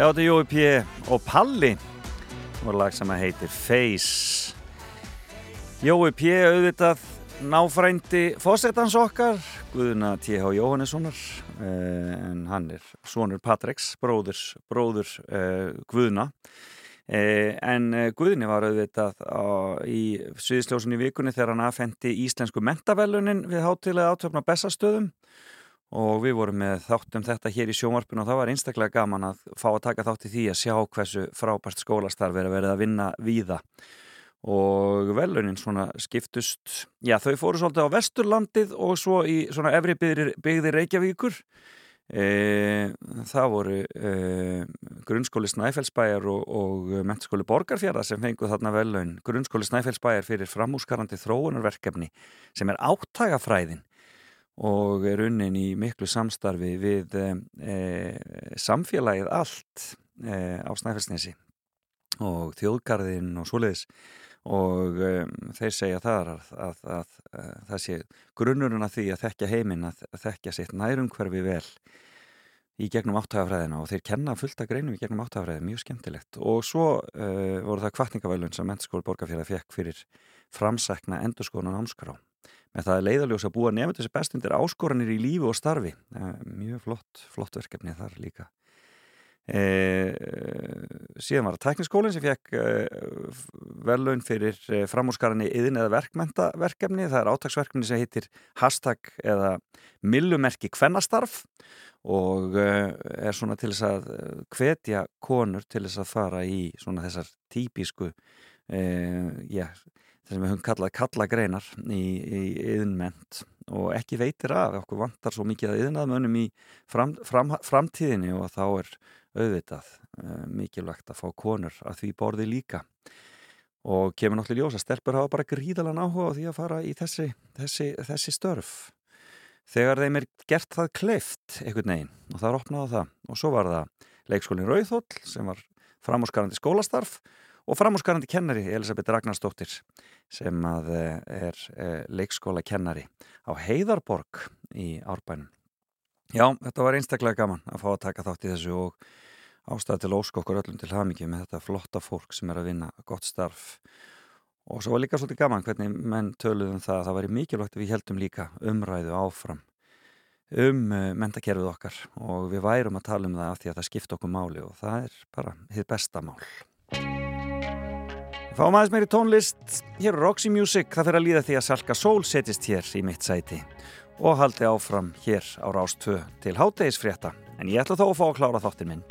þetta er Jói P. og Palli og lag sem að heitir Face Jói P. auðvitað náfrændi fósettans okkar Guðuna T.H. Jóhannessonar eh, en hann er sonur Patreks, bróðurs, bróður eh, Guðuna eh, en Guðni var auðvitað á, í Sviðsljósun í vikunni þegar hann afhendi íslensku mentavelunin við hátilega átöfna bestastöðum og við vorum með þáttum þetta hér í sjónvarpinu og það var einstaklega gaman að fá að taka þátt í því að sjá hversu frábært skólastarf er að verið að vinna víða. Og velunin svona skiptust já þau fóru svolítið á Vesturlandið og svo í svona efri byggðir, Reykjavíkur. E, það voru e, grunnskóli Snæfellsbæjar og, og mentaskóli Borgarfjara sem fenguð þarna velun grunnskóli Snæfellsbæjar fyrir framúskarandi þróunarverkefni sem er áttagafræðin og er unnin í miklu samstarfi við e, e, samfélagið allt e, á Snæfellsnesi og þjóðgarðin og svoleiðis. Og um, þeir segja þar að, að, að, að það sé grunnurinn að því að þekkja heiminn að, þekkja sitt nærumhverfi vel í gegnum áttagafræðina og þeir kenna fullt að greinum í gegnum áttagafræði, mjög skemmtilegt. Og svo voru það kvartningavælun sem Mentaskóli Borgarfjörða fekk fyrir framsækna endurskónan ámskrá með það leiðaljós að búa nefnir þessi bestundir áskoranir í lífi og starfi. Uh, mjög flott, flott verkefni þar líka. E, síðan var það tekniskólinn sem fekk e, verðlaun fyrir e, framúrskarani yðin eða verkmenta verkefni, það er átagsverkefni sem heitir hashtag eða millumerki kvennastarf og er svona til þess að hvetja konur til þess að fara í svona þessar típisku já, þess að við höfum kallað kallagreinar í, í yðinment og ekki veitir af, okkur vantar svo mikið að yðinaðmönnum í fram, fram, framtíðinni og þá er auðvitað uh, mikilvægt að fá konur að því borði líka. Og kemur náttúrulega ljós að stelpur hafa bara gríðalan áhuga á því að fara í þessi, þessi, þessi störf. Þegar þeim er gert það kleift einhvern veginn og það er opnað á það. Og svo var það leikskólinn Rauðhóll sem var framúrskarandi skólastarf og framúrskarandi kennari Elisabeth Ragnarsdóttir sem að er leikskóla kennari á Heiðarborg í Árbænum. Já, þetta var einstaklega gaman að fá að taka þátt í þessu og ástæða til ósk okkur öllum til hafmyggju með þetta flotta fólk sem er að vinna gott starf. Og svo var líka svolítið gaman hvernig menn töluðum það að það væri mikilvægt við heldum líka umræðu áfram um uh, mentakerfið okkar og við værum að tala um það af því að það skipta okkur máli og það er bara hitt besta mál Fáum aðeins meiri tónlist. Hér er Roxy Music, það fyrir að líða því að Salka Sól setist hér í mitt sæti og haldi áfram hér á Rás 2 til hátegisfrétta en ég ætla þó að fá að klára þáttin minn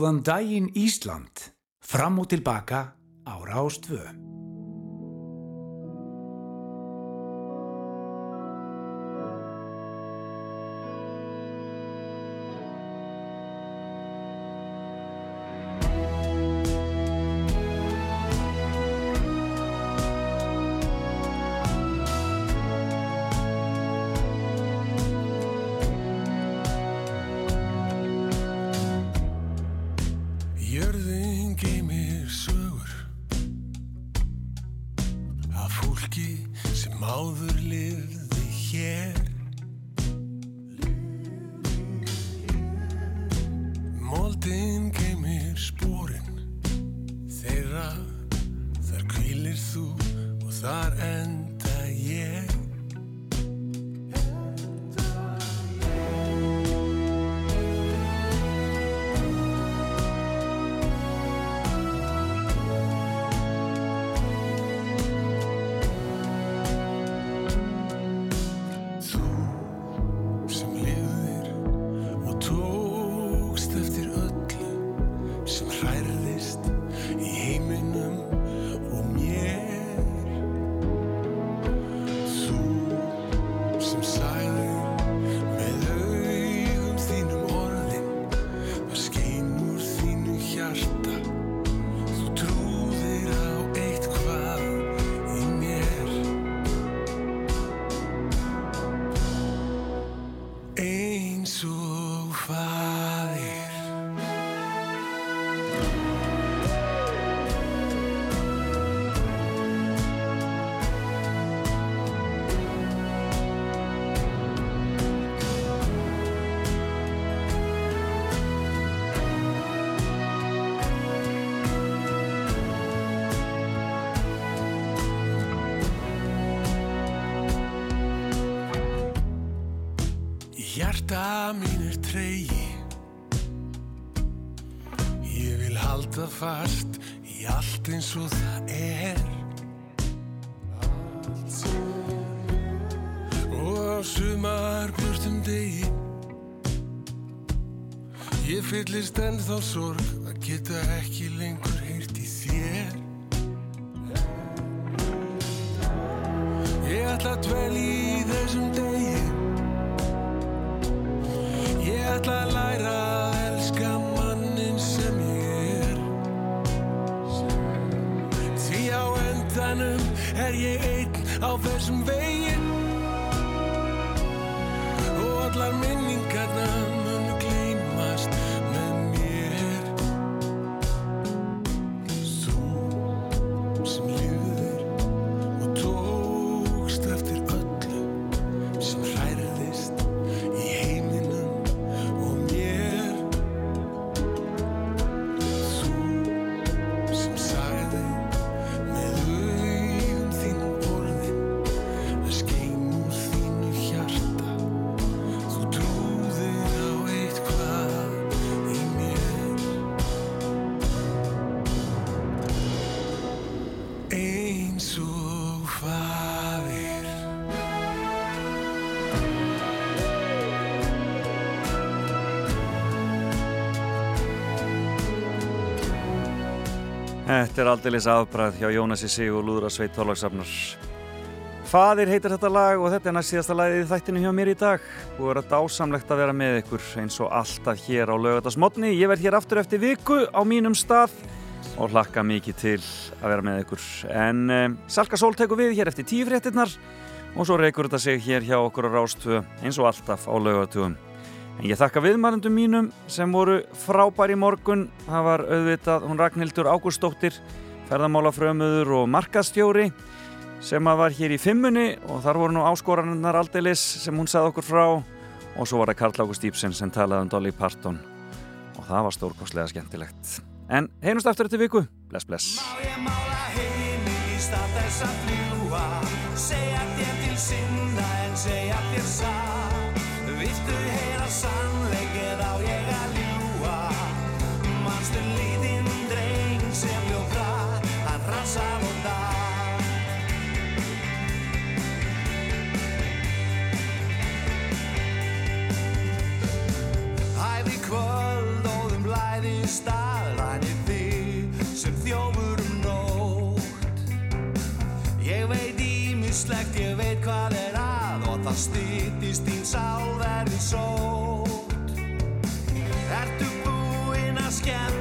Góðan daginn Ísland, fram og tilbaka á Rástvö. Hjarta mín er tregi. Ég vil halda fast í allt eins og það er. Og á sumar björtum degi. Ég fyllist ennþá sorg að geta ekki lengur heyrt í þér. Ég ætla að dvelja Þetta er aldeilis afbræð hjá Jónasi Sigur Lúðra Sveit Þorlagsafnar. Fadir heitir þetta lag og þetta er næst síðasta lagið í þættinu hjá mér í dag. Búið að vera dásamlegt að vera með ykkur eins og alltaf hér á lögatarsmotni. Ég verð hér aftur eftir viku á mínum stað og hlakka mikið til að vera með ykkur. En um, Salka Sól tekur við hér eftir tíu fréttinnar og svo reykur þetta sig hér hjá okkur á Rástvö eins og alltaf á lögatugum. En ég þakka viðmælundum mínum sem voru frábær í morgun. Það var auðvitað hún Ragnhildur Ágústóttir, ferðamálafrömuður og markaðstjóri sem var hér í fimmunni og þar voru nú áskoranarnar aldeilis sem hún sagði okkur frá og svo var það Karl Ágúst Íbsen sem talaði um Dolly Parton og það var stórkostlega skemmtilegt. En heimust aftur þetta viku. Bless, bless. í stað þess að fljúa segja þér til sinna en segja þér satt viltu heyra sannleikið á ég að ljúa manstu lítinn dreng sem ljóka hann rassar og dag Hæði kvöld þeim blæði stað rænir þig sem þjófur um nótt. Ég veit ímislegt, ég veit hvað er að styttist þín sál verði sótt. Ertu búinn að skemmta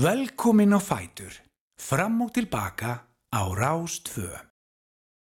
Velkomin á Fætur. Fram og tilbaka á Rás 2.